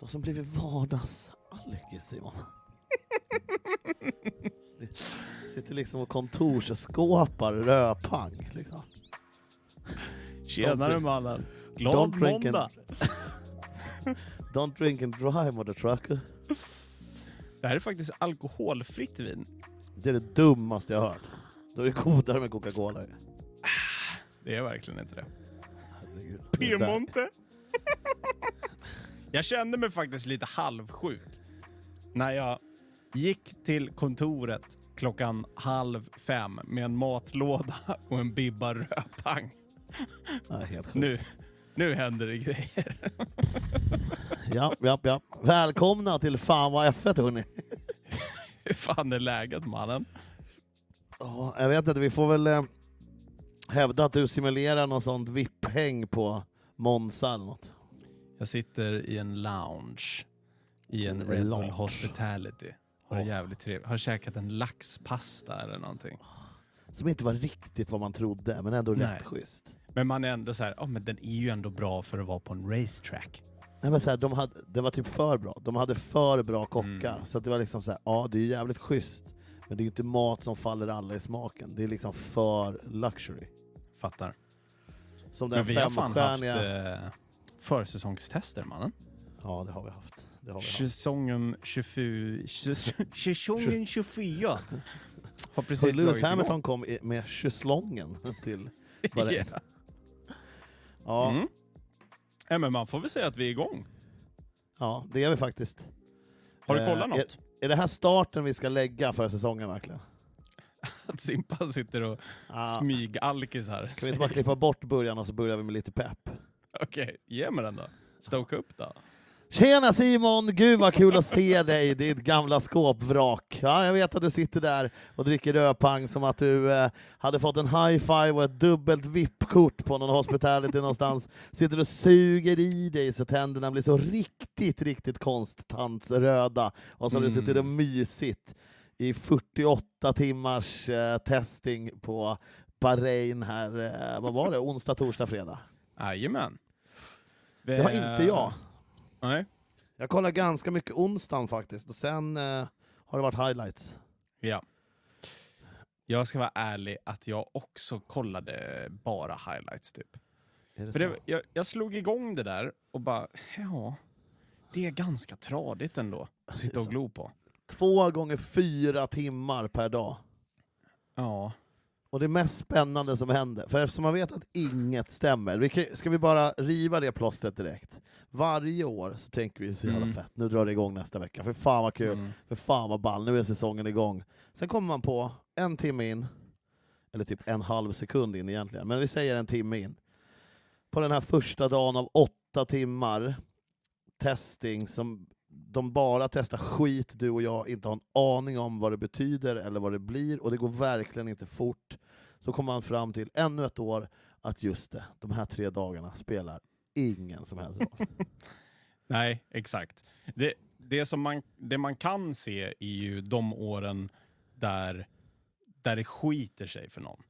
De som blivit vardagsallergiker Simon. Sitter liksom och kontorsskåpar rödpang. Liksom. Tjenare drink- mannen. don't Glad drink and- måndag. Don't drink and drive mother trucker. Det här är faktiskt alkoholfritt vin. Det är det dummaste jag har hört. Då är det godare med Coca-Cola. ju. Det är verkligen inte det. Piemonte. Jag kände mig faktiskt lite halvsjuk när jag gick till kontoret klockan halv fem med en matlåda och en bibba rödpang. Ja, helt sjukt. Nu, nu händer det grejer. Ja, ja, ja. Välkomna till Fan vad F1 hörni. Hur fan är läget mannen? Ja, jag vet inte, vi får väl eh, hävda att du simulerar något sånt VIP-häng på Monza eller något. Jag sitter i en lounge i en Red Bull lounge. Hospitality. Har det Åh. jävligt trevligt. Har käkat en laxpasta eller någonting. Som inte var riktigt vad man trodde, men ändå Nej. rätt schysst. Men man är ändå så här, ja men den är ju ändå bra för att vara på en racetrack. Nej, men så här, de hade, det var typ för bra. De hade för bra kockar. Mm. Så att det var liksom så här, ja det är jävligt schysst. Men det är ju inte mat som faller alla i smaken. Det är liksom för luxury. Fattar. Som den fan haft femstjärniga... eh, försäsongstester mannen. Ja, det har vi haft. Det har vi haft. Säsongen 24... Säsongen 24 har precis Så Lewis Hamilton kom i- med kyslongen till igång. Bahrain. Yeah. Ja, Mm. Ja, men man får väl säga att vi är igång. ja, det är vi faktiskt. Har du Eh, kollat Är, något? är det här starten vi ska lägga för säsongen verkligen? Att Simpa sitter och Ah, smygalkisar. kan vi inte bara klippa bort början och så börjar vi med lite pepp? Okej, ge mig den då. Stoka upp då. Tjena Simon! Gud vad kul att se dig, ditt gamla skåpvrak. Ja, jag vet att du sitter där och dricker rödpang som att du eh, hade fått en high-five och ett dubbelt VIP-kort på någon hospitality någonstans. Sitter och suger i dig så tänderna blir så riktigt, riktigt konsttantsröda. Och så har du Mm. suttit och mysigt i 48 timmars eh, testing på Bahrain här, eh, vad var det, onsdag, torsdag, fredag? Jajamän. Det har inte jag. Nej. Jag kollar ganska mycket onsdagen faktiskt, och sen eh, har det varit highlights. Ja. Jag ska vara ärlig att jag också kollade bara highlights typ. Är det För så? det, jag, jag slog igång det där och bara, ja, det är ganska tradigt ändå att sitta och glo på. Två gånger fyra timmar per dag. Ja. Och det mest spännande som händer, för eftersom man vet att inget stämmer, vi kan, ska vi bara riva det plåstret direkt? Varje år så tänker vi så jävla Mm. fett, nu drar det igång nästa vecka, för fan vad kul, Mm. för fan vad ball, nu är säsongen igång. Sen kommer man på en timme in, eller typ en halv sekund in egentligen, men vi säger en timme in. På den här första dagen av åtta timmar testing som de bara testar skit du och jag inte har en aning om vad det betyder eller vad det blir och det går verkligen inte fort. Så kommer man fram till ännu ett år att just det, de här tre dagarna spelar ingen som helst roll. Nej, exakt. Det, det, som man, det man kan se är ju de åren där, där det skiter sig för någon.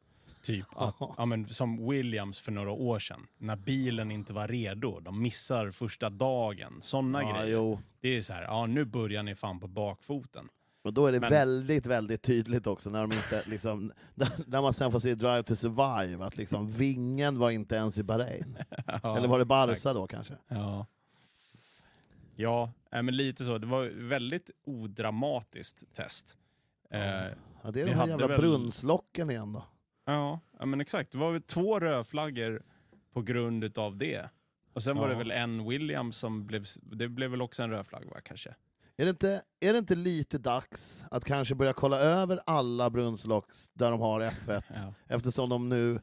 Typ att, ja, men, som Williams för några år sedan, när bilen inte var redo. De missar första dagen. Sådana ja, grejer. jo. Det är så här, ja nu börjar ni fan på bakfoten. Och då är det Men- väldigt, väldigt tydligt också när de inte liksom, när man sen får se Drive to Survive, att liksom vingen var inte ens i Bahrain. Ja, Eller var det Barca exakt. då kanske? Ja. Ja, äh, men lite så. Det var väldigt odramatiskt test. Eh, Ja, det är de här jävla väl- brunnslocken igen då. Ja, ja men exakt. Det var väl två rödflaggor på grund av det. Och sen var det Ja. väl en Williams som blev, det blev väl också en rödflagg va, kanske? Är det, inte, är det inte lite dags att kanske börja kolla över alla brunnslock där de har F1? Ja. Eftersom de nu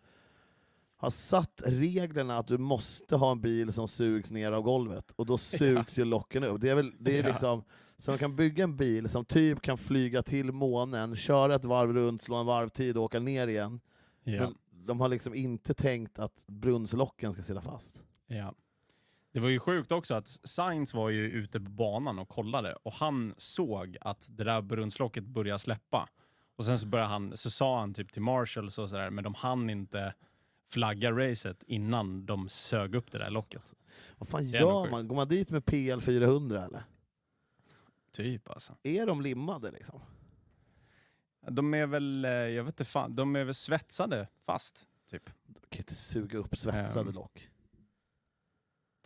har satt reglerna att du måste ha en bil som sugs ner av golvet, och då sugs ju locken upp. Det är, väl, det är Ja. liksom, så de kan bygga en bil som typ kan flyga till månen, köra ett varv runt, slå en varvtid och åka ner igen. Ja. Men de har liksom inte tänkt att brunnslocken ska sitta fast. ja. Det var ju sjukt också att Sainz var ju ute på banan och kollade och han såg att det där brunnslocket började släppa. Och sen så började han, så sa han typ till Marshall så sådär, men de hann inte flagga racet innan de sög upp det där locket. Vad fan gör man? Går man dit med PL 400 eller? Typ alltså. Är de limmade liksom? De är väl, eh, jag vet inte fan, de är väl svetsade fast, typ. De kan inte suga upp svetsade Ehm. lock.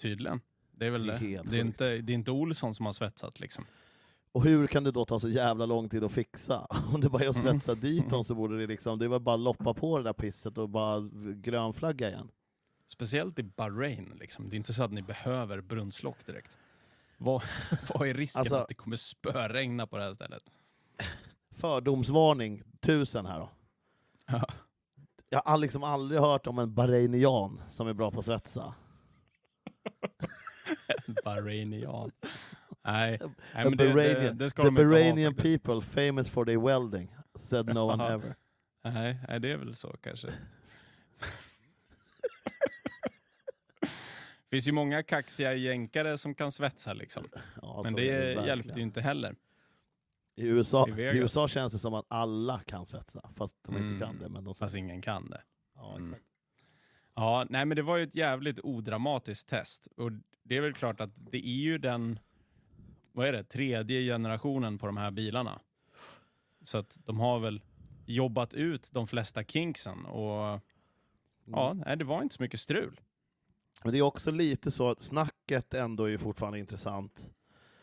Tydligen. Det är väl Det det. är helt Det är, inte, det är inte Olsson som har svetsat liksom. Och hur kan det då ta så jävla lång tid att fixa? Om det bara är att Mm. svetsa dit dem så borde det liksom, det var bara loppa på det där pisset och bara grönflagga igen. Speciellt i Bahrain liksom. Det är inte så att ni behöver brunnslock direkt. Vad, vad är risken Alltså- att det kommer spöregna på det här stället? Fördomsvarning, tusen här då. Ja. Jag har liksom aldrig hört om en bahrainian som är bra på att svetsa. Bahrainian. Nej, nej men det, det, det ska The de inte ha Bahrainian faktiskt. people famous for their welding, said no one ever. Nej, nej, det är väl så kanske. Det finns ju många kaxiga jänkare som kan svetsa liksom. Ja, Men det, verkligen. hjälpte ju inte heller. I USA, i I. USA känns det som att alla kan svetsa, fast de Mm. inte kan det. Men de Fast ingen kan det. ja, Mm. exakt. Ja, nej men det var ju ett jävligt odramatiskt test. Och det är väl klart att det är ju den, vad är det, tredje generationen på de här bilarna. Så att de har väl jobbat ut de flesta kinksen och ja, nej, det var inte så mycket strul. Men det är också lite så att snacket ändå är fortfarande intressant.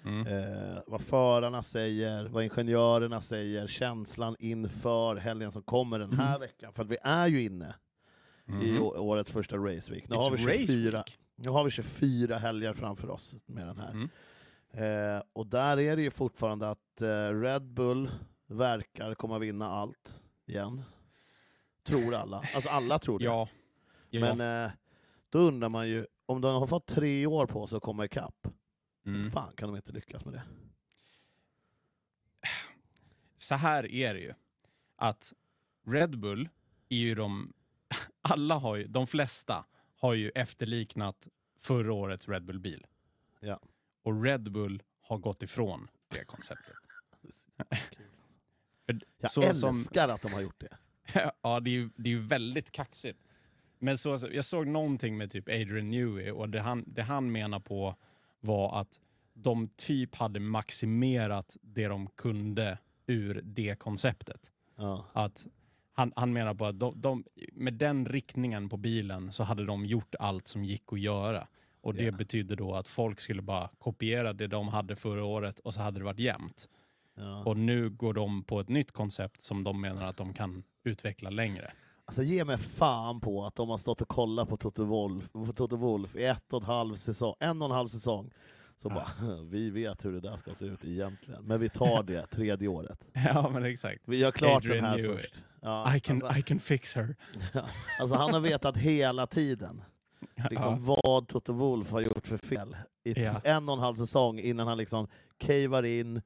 Mm. Eh, vad förarna säger, vad ingenjörerna säger, känslan inför helgen som kommer den här Mm. veckan. För att vi är ju inne i Mhm. å- årets första raceweek. Nu It's har, vi 24, race nu har vi 24 helger framför oss med den här. Mm. Eh, och där är det ju fortfarande att eh, Red Bull verkar komma vinna allt igen. Tror alla. Alltså alla tror det. Ja. ja. Men eh, då undrar man ju, om de har fått tre år på sig att komma ikapp, mm. fan kan de inte lyckas med det? så här är det ju. Att Red Bull är ju de, alla har ju, de flesta har ju efterliknat förra årets Red Bull-bil. Ja. Och Red Bull har gått ifrån det konceptet. Jag så älskar som, att de har gjort det. ja, det är ju det är väldigt kaxigt. Men så, jag såg någonting med typ Adrian Newey och det han, det han menar på var att de typ hade maximerat det de kunde ur det konceptet. Ja. Att han, han menar på att de, de, med den riktningen på bilen så hade de gjort allt som gick att göra. Och det Ja. betyder då att folk skulle bara kopiera det de hade förra året och så hade det varit jämnt. Ja. Och nu går de på ett nytt koncept som de menar att de kan utveckla längre. Alltså ge mig fan på att de har stått och kollat på Toto Wolf, på Toto Wolf i ett och en halv säsong, en och en halv säsong. Så Ja. bara, vi vet hur det där ska se ut egentligen, men vi tar det tredje året. Ja men exakt. Vi gör klart Adrian den här först. Ja, I can, alltså, I can fix her. alltså han har vetat hela tiden liksom, vad Toto Wolf har gjort för fel i Ja. en och en halv säsong innan han liksom cavar in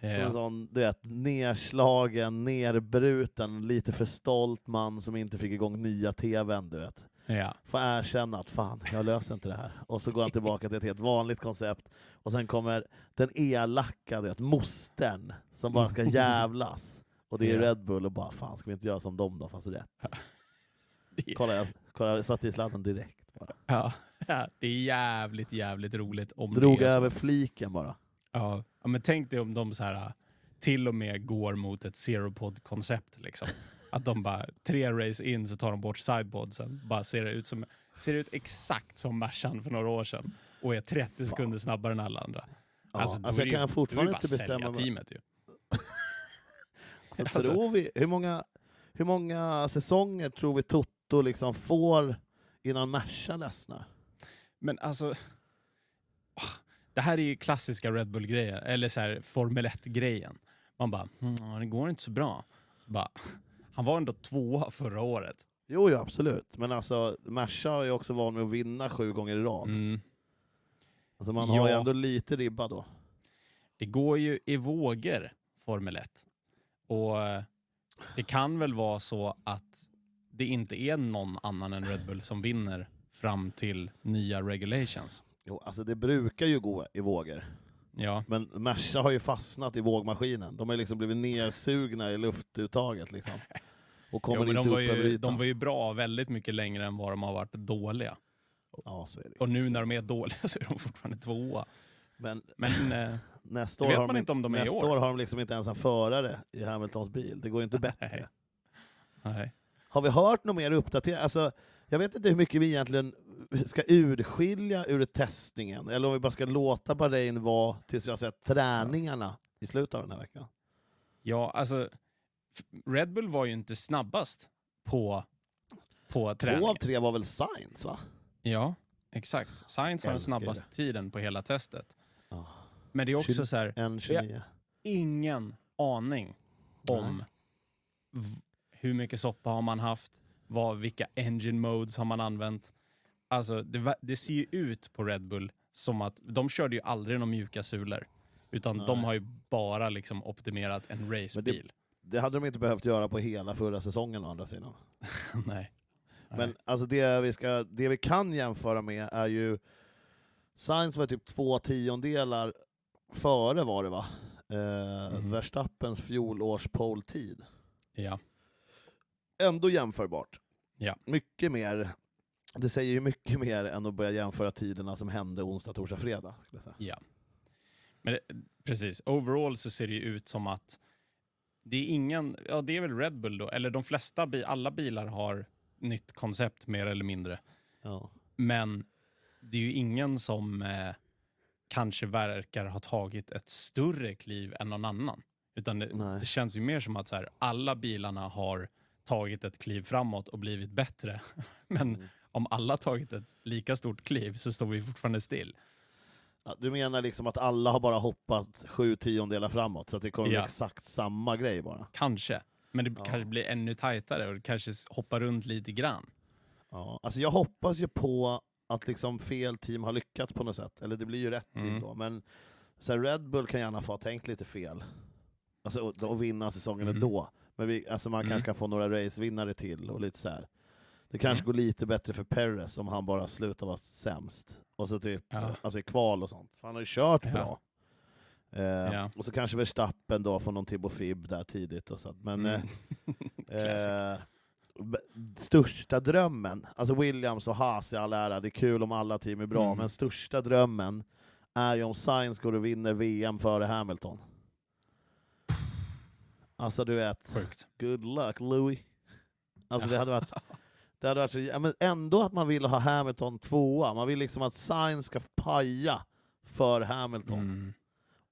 som en Ja. sån, du vet, nerslagen, nerbruten, lite för stolt man som inte fick igång nya tvn, du vet. Ja. Får erkänna att fan, jag löser inte det här. Och så går han tillbaka till ett helt vanligt koncept. Och sen kommer den elaka, du vet, mostern, som bara ska jävlas. Och det är Ja. Red Bull och bara, fan ska vi inte göra som dem då, fast rätt. Det- Kolla, jag, kolla, jag satte i sladden direkt. Ja. ja, det är jävligt, jävligt roligt om Drog över fliken bara. Ja. Ja, men tänk dig om de så här till och med går mot ett zero pod koncept liksom. Att de bara, tre race in så tar de bort sidepodsen, bara ser det ut som, ser ut exakt som Mercan för några år sedan och är 30 sekunder snabbare än alla andra. Ja, Alltså, alltså, jag det kan ju- fortfarande inte bestämma mig. teamet ju. Alltså, Alltså- tror vi, hur, många, hur många säsonger tror vi Toto liksom får innan Merca ledsnar? Men alltså, det här är ju klassiska Red Bull-grejen, eller så här Formel 1-grejen. Man bara, mm, det går inte så bra. Bara, han var ändå tvåa förra året. Jo, jo, absolut. Men alltså, Merca är ju också van med att vinna sju gånger i rad. Mm. Alltså, man har ju Ja. ändå lite ribba då. Det går ju i vågor, Formel 1. Och eh, det kan väl vara så att det inte är någon annan än Red Bull som vinner fram till nya regulations. Jo, alltså det brukar ju gå i vågor. Ja, Men Merca har ju fastnat i vågmaskinen. De har liksom blivit nedsugna i luftuttaget. Liksom. Och kommer Jo, inte de, var upp över ju, ytan. de var ju bra väldigt mycket längre än vad de har varit dåliga. Ja, så är det. Och nu när de är dåliga så är de fortfarande tvåa. Men Men eh, nästa år, har de, inte om de nästa år. år har de liksom inte ens en förare i Hamiltons bil. Det går ju inte bättre. nej. Har vi hört något mer uppdaterat? Alltså, jag vet inte hur mycket vi egentligen ska urskilja ur testningen, eller om vi bara ska låta Bahrain vara tills vi har sett träningarna i slutet av den här veckan. Ja, alltså Red Bull var ju inte snabbast på, på Två av tre var väl Sainz, va? Ja, exakt. Science har den snabbaste tiden på hela testet. Ja. Men det är också så här, En 29. ingen aning om hur mycket soppa har man haft, vad, vilka engine modes har man använt. Alltså, det, det ser ju ut på Red Bull som att de körde ju aldrig några mjuka sulor. Utan de Nej. har ju bara liksom optimerat en racebil. Det hade de inte behövt göra på hela förra säsongen å andra sidan. Nej. Men alltså det, vi ska, det vi kan jämföra med är ju Sainz var typ två tiondelar före var det va? Eh, Mhm. Verstappens fjolårs pole-tid. Ja. Ändå jämförbart. Ja. Mycket mer, det säger ju mycket mer än att börja jämföra tiderna som hände onsdag, torsdag, fredag. Skulle säga. Ja. Men det, precis, overall så ser det ju ut som att det är ingen, ja det är väl Red Bull då, eller de flesta, alla bilar har nytt koncept mer eller mindre. Ja. Men det är ju ingen som eh, kanske verkar ha tagit ett större kliv än någon annan. Utan det, det känns ju mer som att så här, alla bilarna har tagit ett kliv framåt och blivit bättre. Men Mm. Om alla tagit ett lika stort kliv så står vi fortfarande still. Ja, Du menar liksom att alla har bara hoppat sju tiondelar framåt, så att det kommer Ja. exakt samma grej bara? Kanske. Men det Ja. kanske blir ännu tajtare och det kanske hoppar runt lite grann. Ja, alltså jag hoppas ju på att liksom fel team har lyckats på något sätt, eller det blir ju rätt team Mm. då, men så här, Red Bull kan gärna få ha tänkt lite fel. Alltså och, och vinna säsongen Mhm. ändå. Men vi, alltså man Mm. kanske kan få några racevinnare till och lite så här. Det kanske Mm. går lite bättre för Perez om han bara slutar vara sämst. Och så typ, Ja. alltså i kval och sånt. För han har ju kört Ja. bra. Eh, Ja. Och så kanske Verstappen då får någon Tibo Fib där tidigt. Och så. Men Mm. Eh, b- största drömmen, alltså Williams och Haas i all ära, det är kul om alla team är bra, Mm. men största drömmen är ju om Sainz går och vinner VM före Hamilton. Alltså du vet, Sjukt. good luck Louis. Alltså det hade varit, det hade varit så, ja, men ändå att man vill ha Hamilton tvåa, man vill liksom att Sainz ska paja för Hamilton Mm.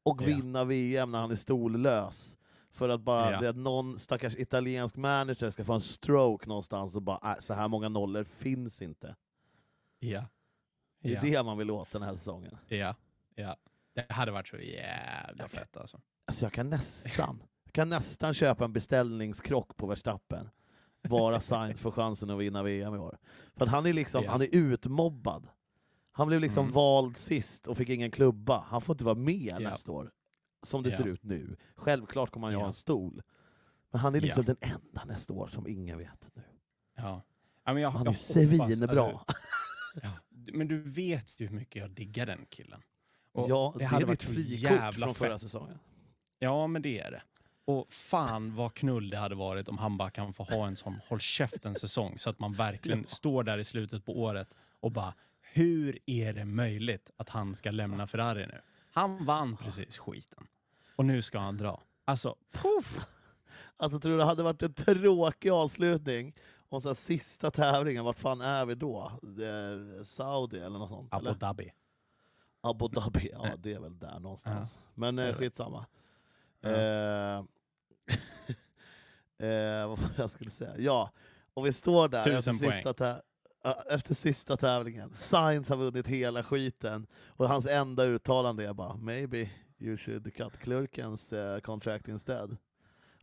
och Ja. vinna VM när han är stollös. För att bara Ja. det att någon stackars italiensk manager ska få en stroke någonstans och bara äh, så här många nollor finns inte. Ja. Det är det man vill åt den här säsongen. Ja. ja. Det hade varit så jävla fett alltså. Alltså jag kan nästan, jag kan nästan köpa en beställningskrock på Verstappen. Bara Sainz får chansen att vinna VM i år. För att han är liksom, Ja. han är utmobbad. Han blev liksom Mm. vald sist och fick ingen klubba. Han får inte vara med Ja. nästa år. Som det Ja. ser ut nu. Självklart kommer han ju ha en stol. Men han är liksom den enda nästa år som ingen vet nu. Ja. men jag, Han jag är svinbra. alltså. Men du vet ju hur mycket jag diggar den killen. Och ja, det, det hade är varit ditt frikort jävla från förra fett. säsongen. Ja, men det är det. Och fan vad knull det hade varit om han bara kan få ha en sån håll käften-säsong så att man verkligen Ja. står där i slutet på året och bara hur är det möjligt att han ska lämna Ferrari nu? Han vann precis skiten. Och nu ska han dra. Alltså, puff! Alltså tror du det hade varit en tråkig avslutning om så sista tävlingen, vart fan är vi då? Eh, Saudi eller något sånt? Abu? Dhabi. Abu Dhabi, ja det är väl där någonstans. Men Det är eh, skitsamma. Ja. Eh, eh, vad jag skulle säga? Ja, och vi står där Tusen efter sista, tä- efter sista tävlingen. Sainz har vunnit hela skiten och hans enda uttalande är bara ”Maybe you should cut Klurkens eh, contract instead”.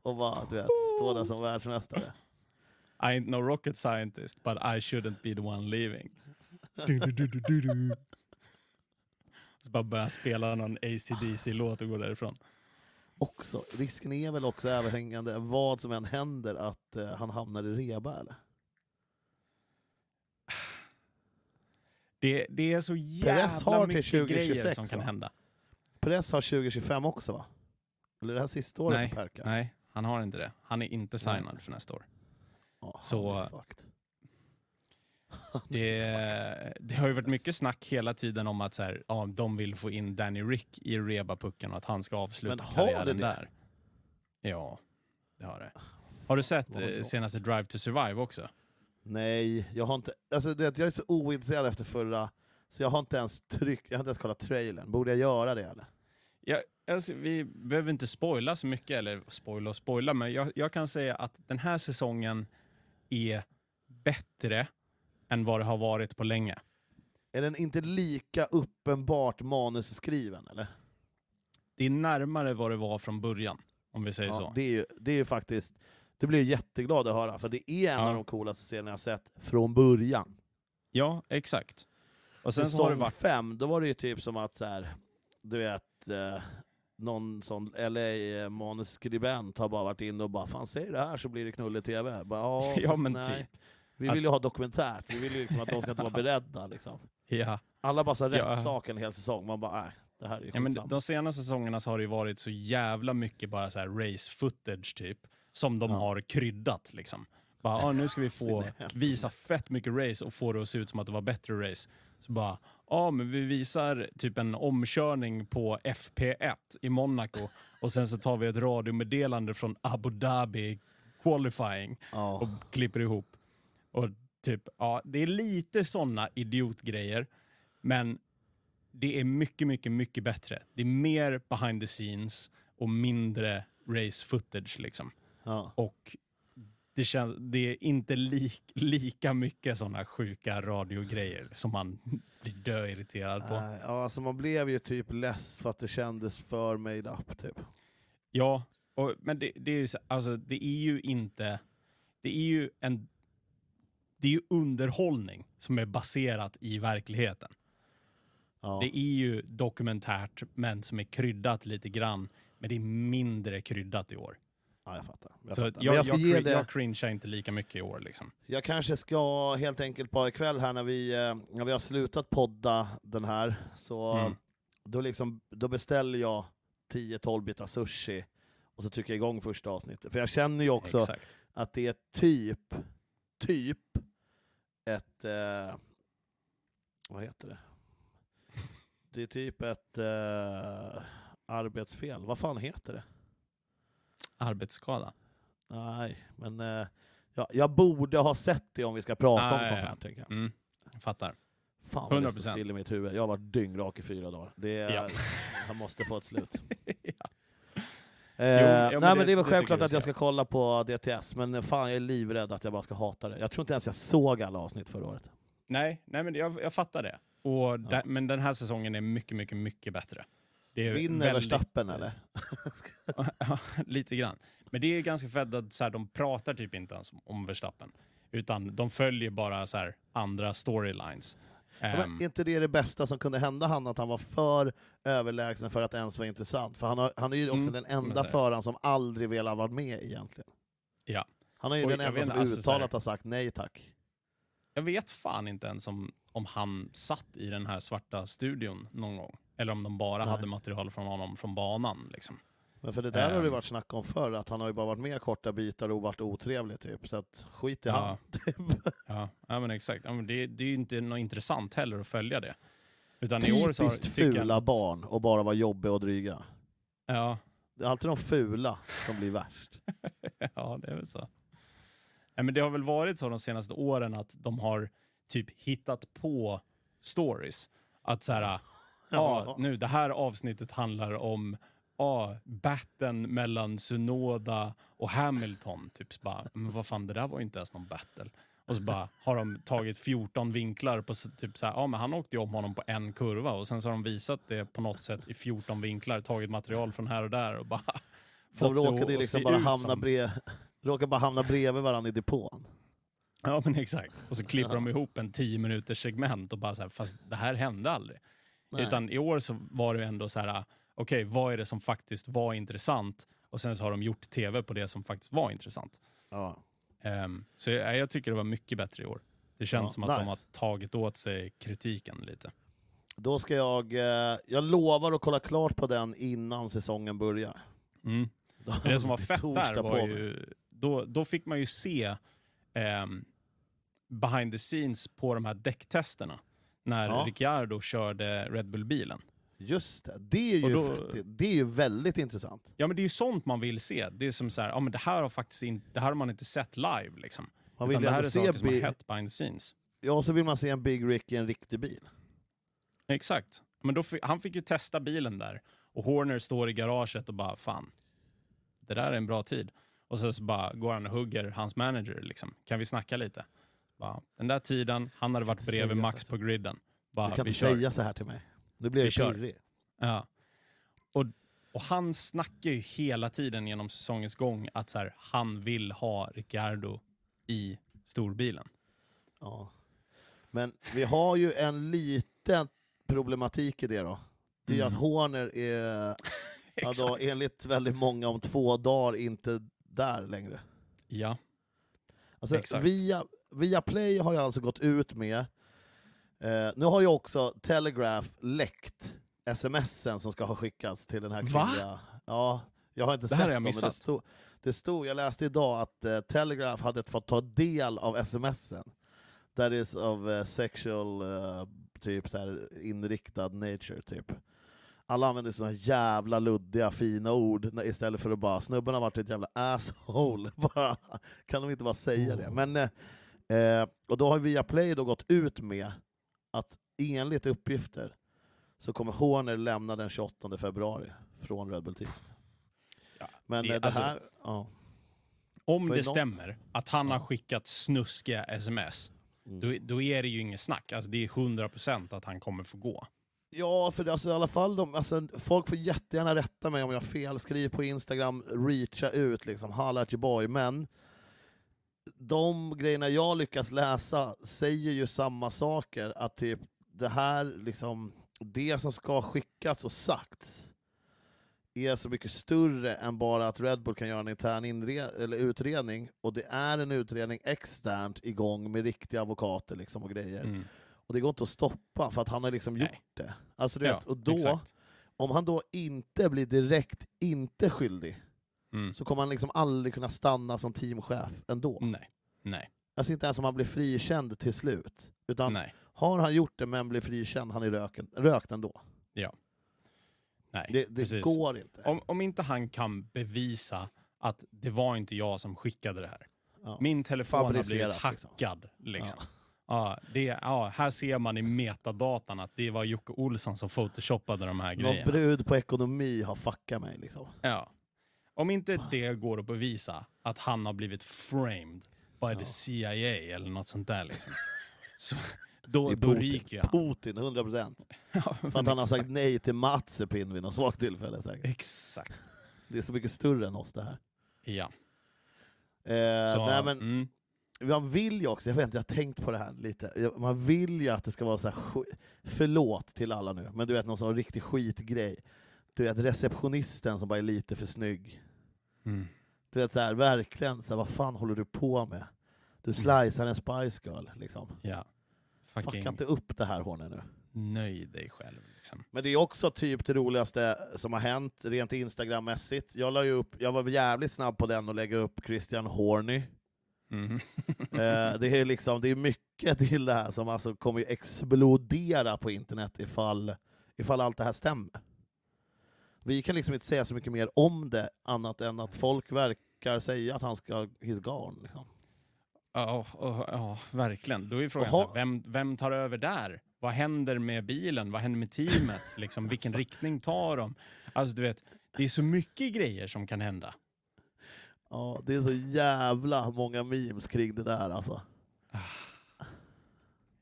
Och bara, du vet, stå där som världsmästare. I ain't no rocket scientist, but I shouldn't be the one leaving. Så bara börja spela någon ACDC-låt och gå därifrån. Också, risken är väl också överhängande, vad som än händer, att eh, han hamnar i reba eller? Det, det är så jävla mycket 2026 grejer som kan va? hända. Press har 2025 också va? Eller det här sista året Nej, för Perka? Nej, han har inte det. Han är inte signad för nästa år. Ja, Så- fucked. Det, det har ju varit mycket snack hela tiden om att så här, ja, de vill få in Danny Rick i Reba-pucken och att han ska avsluta Men har karriären det där. Ja, det har det. Har du sett eh, senaste Drive to Survive också? Nej, jag har inte... Alltså, du vet, jag är så ointresserad efter förra, så jag har inte ens tryckt, jag har inte ens kollat trailern. Borde jag göra det eller? Ja, alltså, vi behöver inte spoila så mycket, eller spoila och spoila, men jag, jag kan säga att den här säsongen är bättre än vad det har varit på länge. Är den inte lika uppenbart manusskriven eller? Det är närmare vad det var från början, om vi säger Ja, så. det, är ju, det är ju faktiskt... Det blir jag jätteglad att höra, för det är en Ja. av de coolaste serierna jag sett från början. Ja, exakt. Och sen så har det Säsong varit... fem, då var det ju typ som att så här, du vet, eh, någon sån LA-manusskribent har bara varit inne och bara ”Fan, säg det här så blir det knulle-tv”. Bara, Ja, men nej. typ. Vi vill ju ha dokumentärt, vi vill ju liksom att de ska inte vara beredda. Liksom. Ja. Alla bara så här Ja. rättssaken en hel säsong, man bara nej, det här är ju Ja, men de senaste säsongerna så har det ju varit så jävla mycket bara så race footage typ, som de Ja. har kryddat liksom. Bara, ah, nu ska vi få visa fett mycket race och få det att se ut som att det var bättre race. Så bara, ja men vi visar typ en omkörning på FP1 i Monaco och sen så tar vi ett radiomeddelande från Abu Dhabi qualifying och klipper ihop. Och typ, ja, det är lite såna idiotgrejer, men det är mycket, mycket, mycket bättre. Det är mer behind the scenes och mindre race footage liksom. Ja. Och det, känns, det är inte lik, lika mycket såna sjuka radiogrejer som man blir döirriterad på. Nej, ja, alltså man blev ju typ less för att det kändes för made up. Typ. Ja, och, men det, det, är ju, så- alltså, det är ju inte... Det är ju en... Det är ju underhållning som är baserat i verkligheten. Ja. Det är ju dokumentärt, men som är kryddat lite grann. Men det är mindre kryddat i år. ja, jag fattar. Jag, så fattar. Jag, jag, jag, ska ge det, jag cringear inte lika mycket i år. Liksom. jag kanske ska helt enkelt bara ikväll här när vi, eh, när vi har slutat podda den här, så Mm. då, liksom, då beställer jag 10-12 bitar sushi och så trycker jag igång första avsnittet. För jag känner ju också Exakt. att det är typ, typ ett, eh, vad heter det? Det är typ ett eh, arbetsfel. Vad fan heter det? Arbetsskada. Nej, men eh, ja, jag borde ha sett det om vi ska prata om sånt här. Tänker jag. Mm. Jag fattar. Fan vad det 100%. står still i mitt huvud. Jag har varit dyngrak i fyra dagar. Det är, Ja. Jag måste få ett slut. ja. Eh, men nej men det- det är väl det självklart jag att jag ska. kolla på DTS, men fan jag är livrädd att jag bara ska hata det. Jag tror inte ens jag såg alla avsnitt förra året. Nej, nej men jag, jag fattar det. Och där, Men den här säsongen är mycket, mycket, mycket bättre. Det är Vinner väldigt- Verstappen eller? Ja, lite grann. Men det är ganska fett att så här, de pratar typ inte ens om, om Verstappen. Utan de följer bara så här, andra storylines. Men är inte det det bästa som kunde hända han, att han var för överlägsen för att ens vara intressant? För han, har, han är ju också Mm, den enda föraren som aldrig velat vara med egentligen. Ja. Han är ju Och den enda vet som alltså, uttalat har sagt nej tack. jag vet fan inte ens om, om han satt i den här svarta studion någon gång. Eller om de bara Nej. hade material från honom från banan. Liksom. Men för det där har det Ehm. varit snack om förr, att han har ju bara varit med korta bitar och varit otrevlig typ. Så att skit i Ja. han. Ja, ja men exakt. Ja, men det, det är ju inte något intressant heller att följa det. Utan i år så har, Typiskt fula att- barn och bara vara jobbiga och dryga. Ja, Det är alltid de fula som blir värst. ja, det är väl så. Ja, men det har väl varit så de senaste åren att de har typ hittat på stories. Att så här, Ja. nu det här avsnittet handlar om ja, batten mellan Sunoda och Hamilton. Typ så bara, men vad fan, det där var ju inte ens någon battle. Och så bara har de tagit 14 vinklar på typ så här, ja men han åkte ju om honom på en kurva och sen så har de visat det på något sätt i 14 vinklar, tagit material från här och där och bara De råkade liksom bara hamna, som- brev, råkade bara hamna bredvid varandra i depån. Ja men exakt. Och så klipper Ja. de ihop en 10 minuters segment och bara så här, fast det här hände aldrig. Nej. Utan i år så var det ändå så här, okej vad är det som faktiskt var intressant? Och sen så har de gjort tv på det som faktiskt var intressant. Ja. Ehm, så jag, jag tycker det var mycket bättre i år. Det känns Ja, som att nice. de har tagit åt sig kritiken lite. Då ska jag, eh, jag lovar att kolla klart på den innan säsongen börjar. Mm. Då- det som var fett där var ju, då, då fick man ju se ehm, behind the scenes på de här däcktesterna. När Ja. Ricciardo körde Red Bull-bilen. Just det, det är ju, Och då- det är ju väldigt intressant. Ja men det är ju sånt man vill se. Det är som så här, ja men det här har faktiskt inte, det här har man inte sett live liksom. Man Utan vill det ju här är se saker som har hänt behind the scenes. Ja, så vill man se en Big Rick i en riktig bil. Exakt. Men då fick, han fick ju testa bilen där. Och Horner står i garaget och bara, fan, det där är en bra tid. Och så, så bara går han och hugger hans manager liksom. Kan vi snacka lite? Bara, den där tiden, han hade varit bredvid Max på griden. Bara, Du kan inte säga så här till mig. Nu blir jag pirrig. Ja. Och, och han snackar ju hela tiden genom säsongens gång att så här, han vill ha Ricciardo i storbilen. Ja. Men vi har ju en liten problematik i det då. Det är Mm. att Horner är, Exakt. enligt väldigt många, om två dagar inte där längre. Ja. Alltså, Exakt. via, via Play har jag alltså gått ut med, eh, nu har ju också Telegraph läckt smsen som ska ha skickats till den här Va? kvinnliga... Ja, jag har inte Det sett här har jag dem, men det missat. stod, det stod, jag läste idag att eh, Telegraph hade fått ta del av smsen. That is of eh, sexual, eh, typ så här, inriktad nature, typ. Alla använder såna jävla luddiga fina ord istället för att bara snubben har varit ett jävla asshole. Bara, kan de inte bara säga det? Men, eh, eh, och då har Viaplay då gått ut med att enligt uppgifter så kommer Horner lämna den 28 februari från Red Bull Team. Ja, Men det- det, alltså- här... Ja. Om det det stämmer att han har Ja. skickat snuskiga sms, Mm. då, då är det ju inget snack. Alltså, det är 100% att han kommer få gå. Ja, för alltså, i alla fall de, alltså, folk får jättegärna rätta mig om jag har fel. Skriv på Instagram, reacha ut, liksom, holla at your boy. Men de grejerna jag lyckas läsa säger ju samma saker. Att typ det här, liksom, det som ska skickas och sagts är så mycket större än bara att Red Bull kan göra en intern inre- eller utredning. Och det är en utredning externt igång med riktiga advokater liksom, och grejer. Mm. Och det går inte att stoppa för att han har liksom Nej. gjort det. Alltså, du Ja, vet, och då, exakt. om han då inte blir direkt inte skyldig, Mm. så kommer han liksom aldrig kunna stanna som teamchef ändå. Nej. Nej. Alltså inte ens om han blir frikänd till slut. Utan Nej. har han gjort det men blir frikänd, han är röken, rökt ändå. Nej. Det, det går inte. Om, om inte han kan bevisa att det var inte jag som skickade det här. Ja. Min telefon har blivit liksom. hackad. Liksom. Ja. det, ja, här ser man i metadatan att det var Jocke Olsson som photoshoppade de här Någon grejerna. brud på ekonomi har fuckat mig. Liksom. Ja. Om inte det går att bevisa att han har blivit framed by Ja. the CIA eller något sånt där liksom. Så, då, då ryker jag. Putin, 100 procent. För att han har sagt nej till Mazepin vid något svagt tillfälle. Säkert. Exakt. Det är så mycket större än oss det här. Ja. Eh, Så, nej, men, mm, Man vill ju också, jag vet inte, jag har tänkt på det här lite, man vill ju att det ska vara så här, förlåt till alla nu, men du vet någon sån riktig skitgrej. Du vet receptionisten som bara är lite för snygg. mm. Du vet så här, verkligen, så här, vad fan håller du på med? Du slicear en Spice Girl, liksom. Ja. Fucka Fucking inte upp det här Horner nu. nöj dig själv. Liksom. Men det är också typ det roligaste som har hänt, rent Instagrammässigt. Jag, la ju upp, jag var jävligt snabb på den och lägga upp Christian Horny. Mhm. Eh, det är liksom, det är mycket till det här som alltså kommer explodera på internet ifall, ifall allt det här stämmer. Vi kan liksom inte säga så mycket mer om det, annat än att folk verkar säga att han ska he's gone. Liksom. Ja, ja, ja, verkligen. Då är frågan, så här, vem, vem tar över där? Vad händer med bilen? Vad händer med teamet? Liksom, vilken riktning tar de? Alltså, du vet, det är så mycket grejer som kan hända. Ja, det är så jävla många memes kring det där alltså.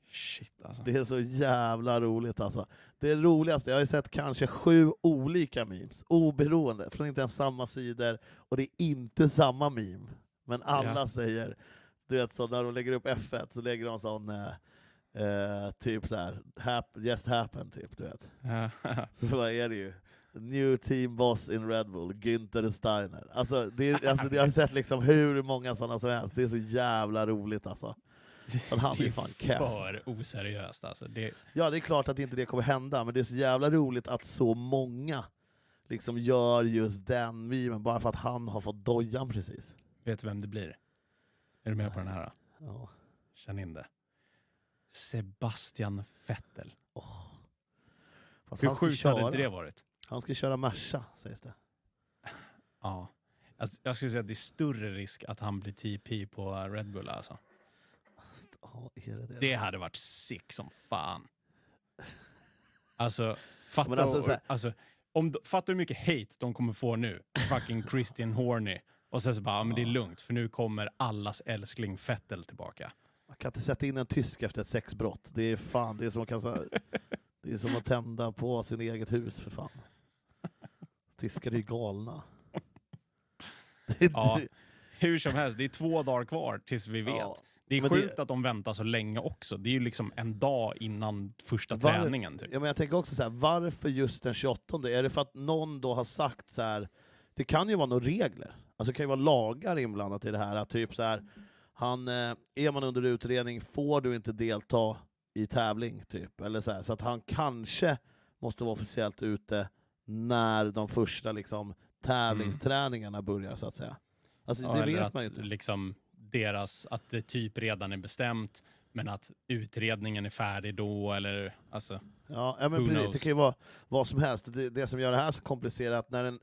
Shit alltså. Det är så jävla roligt alltså. Det roligaste, jag har ju sett kanske sju olika memes, oberoende, från inte ens samma sidor, och det är inte samma meme. Men alla Ja. säger, du vet så när de lägger upp F1 så lägger de sån, eh, eh, typ såhär, hap, just happen typ, du vet. Så vad är det ju? New team boss in Red Bull, Günther Steiner. Alltså, det alltså jag har sett liksom hur många sådana som helst, det är så jävla roligt alltså. Men han är det är fan för oseriöst alltså. Det, Ja, det är klart att inte det kommer hända, men det är så jävla roligt att så många liksom gör just den memen bara för att han har fått dojan precis. vet du vem det blir? Är du med på den här? Ja. Känn in det. Sebastian Vettel. Fast Hur sjukt köra. hade det varit? Han ska köra Merca, sägs det. Ja. Alltså, jag skulle säga att det är större risk att han blir TP på Red Bull alltså. Ja, är det, det? Det hade varit sick som fan. Alltså, fatta, Men alltså, så här- alltså, om, fatta hur mycket hate de kommer få nu. Fucking Christian Horny. Och sen så bara, ja, men det är Ja. lugnt för nu kommer allas älskling Fettel tillbaka. Man kan inte sätta in en tysk efter ett sexbrott. Det är fan, det är som, kan, det är som att tända på sin eget hus för fan. Tyskar är ju galna. Det Ja, Hur som helst, det är två dagar kvar tills vi vet. Ja, det är men det- sjukt att de väntar så länge också. Det är ju liksom en dag innan första Var- träningen. Typ. Ja, men jag tänker också så här, varför just den 28? Är det för att någon då har sagt så här, det kan ju vara några regler, alltså det kan ju vara lagar inblandat i det här, att typ så här, han, eh, är man under utredning får du inte delta i tävling, typ. Eller så, här, så att han kanske måste vara officiellt ute när de första liksom, tävlingsträningarna börjar, så att säga. Alltså, Ja, det vet man ju inte. Liksom deras, att det typ redan är bestämt, men att utredningen är färdig då, eller alltså... Ja, men precis, knows? det kan ju vara vad som helst. Det, det som gör det här så komplicerat, när en,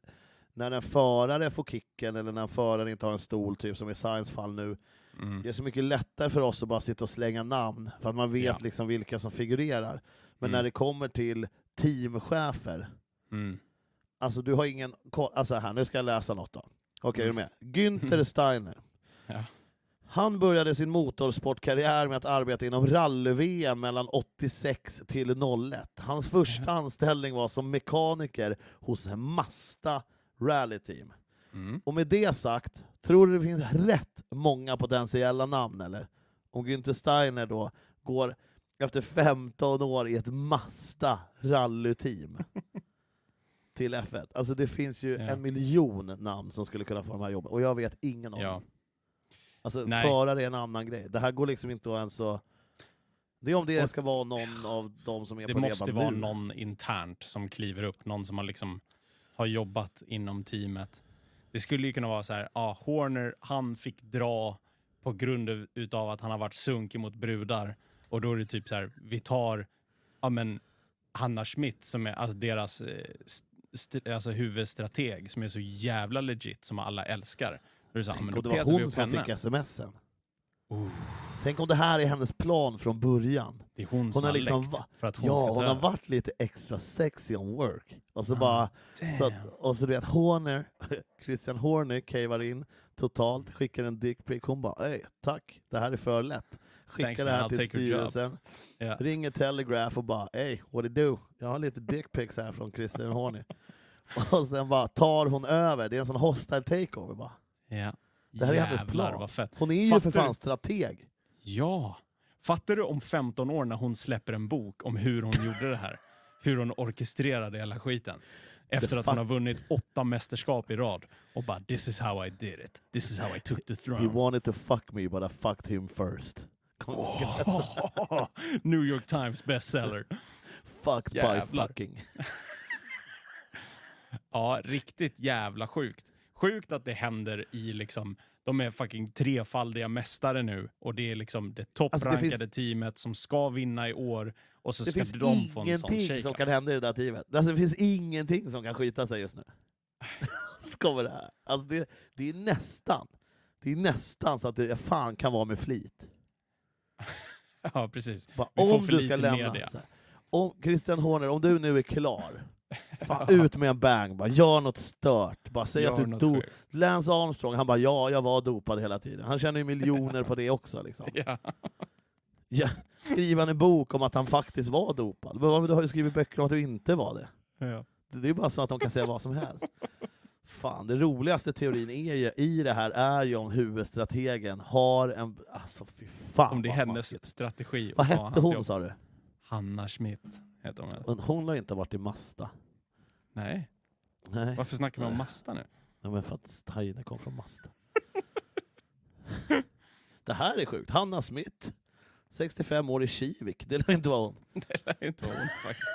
när en förare får kicken, eller när en förare inte har en stol, typ som i Science fall nu, Mm. det är så mycket lättare för oss att bara sitta och slänga namn, för att man vet Ja. liksom vilka som figurerar. Men Mm. när det kommer till teamchefer, Mm. alltså du har ingen koll. Alltså här, nu ska jag läsa något då. Okej, är du Mm. med? Günther Steiner. Ja. Han började sin motorsportkarriär med att arbeta inom rally-VM mellan 86 till 01. Hans första anställning var som mekaniker hos Mazda Rally Team. Mm. Och med det sagt, tror du det finns rätt många potentiella namn eller? Om Günther Steiner då går efter 15 år i ett Mazda rallyteam till F1. Alltså det finns ju Ja. en miljon namn som skulle kunna få de här jobben, och jag vet ingen av Ja. dem. Alltså Nej. förare är en annan grej. Det här går liksom inte att ens så... Det är om det ska vara någon av de som är Det på måste reban vara nu. någon internt som kliver upp, någon som har, liksom, har jobbat inom teamet. Det skulle ju kunna vara så här, ja, Horner, han fick dra på grund av- utav att han har varit sunkig mot brudar. Och då är det typ så här, vi tar ja, men, Hanna Schmidt som är alltså deras eh, st- alltså, huvudstrateg som är så jävla legit som alla älskar. Då men Tänk om det var hon som henne. fick smsen. Oh, Tänk om det här är hennes plan från början. det är hon som har liksom läckt för att hon ja, ska hon har varit lite extra sexy on work. Och så Ah, bara, så att, och så du vet, Horner, Christian Horner cavar in totalt, skickar en dickpic. Hon bara, Ey, tack, det här är för lätt. Skickar Thanks, det man, här I'll till styrelsen, Ja. ringer Telegraph och bara, ey, what do you do? Jag har lite dickpics här från Christian Horner. och sen bara tar hon över, det är en sån hostile takeover bara. Ja. Det här är hennes Jävlar plan. vad fett. Hon är ju Fattar för fan du? strateg. Ja. Fattar du om 15 år när hon släpper en bok om hur hon gjorde det här? Hur hon orkestrerade hela skiten. Efter att hon har vunnit åtta mästerskap i rad. Och bara this is how I did it. This is how I took the He throne. wanted to fuck me but I fucked him first. New York Times bestseller. Fucked by Jävlar. fucking. Ja, riktigt jävla sjukt. Sjukt att det händer i liksom, de är fucking trefaldiga mästare nu och det är liksom det topprankade Alltså, det teamet som ska vinna i år och så Det ska finns de få en sån ingenting som kan hända i det där teamet. Alltså, det finns ingenting som kan skita sig just nu. kommer det här. Alltså, det, det är nästan, det är nästan så att det fan kan vara med flit. Ja, precis. Bara, om du ska lämna. om Christian Horner, om du nu är klar, fan, ut med en bang, bara, gör något stört. Bara säg att Gör du något dog. sjukt. Lance Armstrong, han bara ja, jag var dopad hela tiden. Han tjänar ju miljoner på det också. Liksom. Ja. Ja, skriver han en bok om att han faktiskt var dopad? Men Du har ju skrivit böcker om att du inte var det. Ja. Det är bara så att de kan säga vad som helst. Fan, det roligaste teorin är ju, i det här är ju om huvudstrategen har en... Alltså fy fan Om det är vad hennes strategi Vad att hette hon jobb. sa du? Hanna Schmidt heter hon. väl? Hon- har inte varit i Mazda. Nej, Nej. varför snackar vi om Masta nu? Nej, men för att Steiner kom från Mazda. det här är sjukt. Hanna Smith, 65 år i Kivik. Det lär inte vara hon. Det lär inte vara hon faktiskt.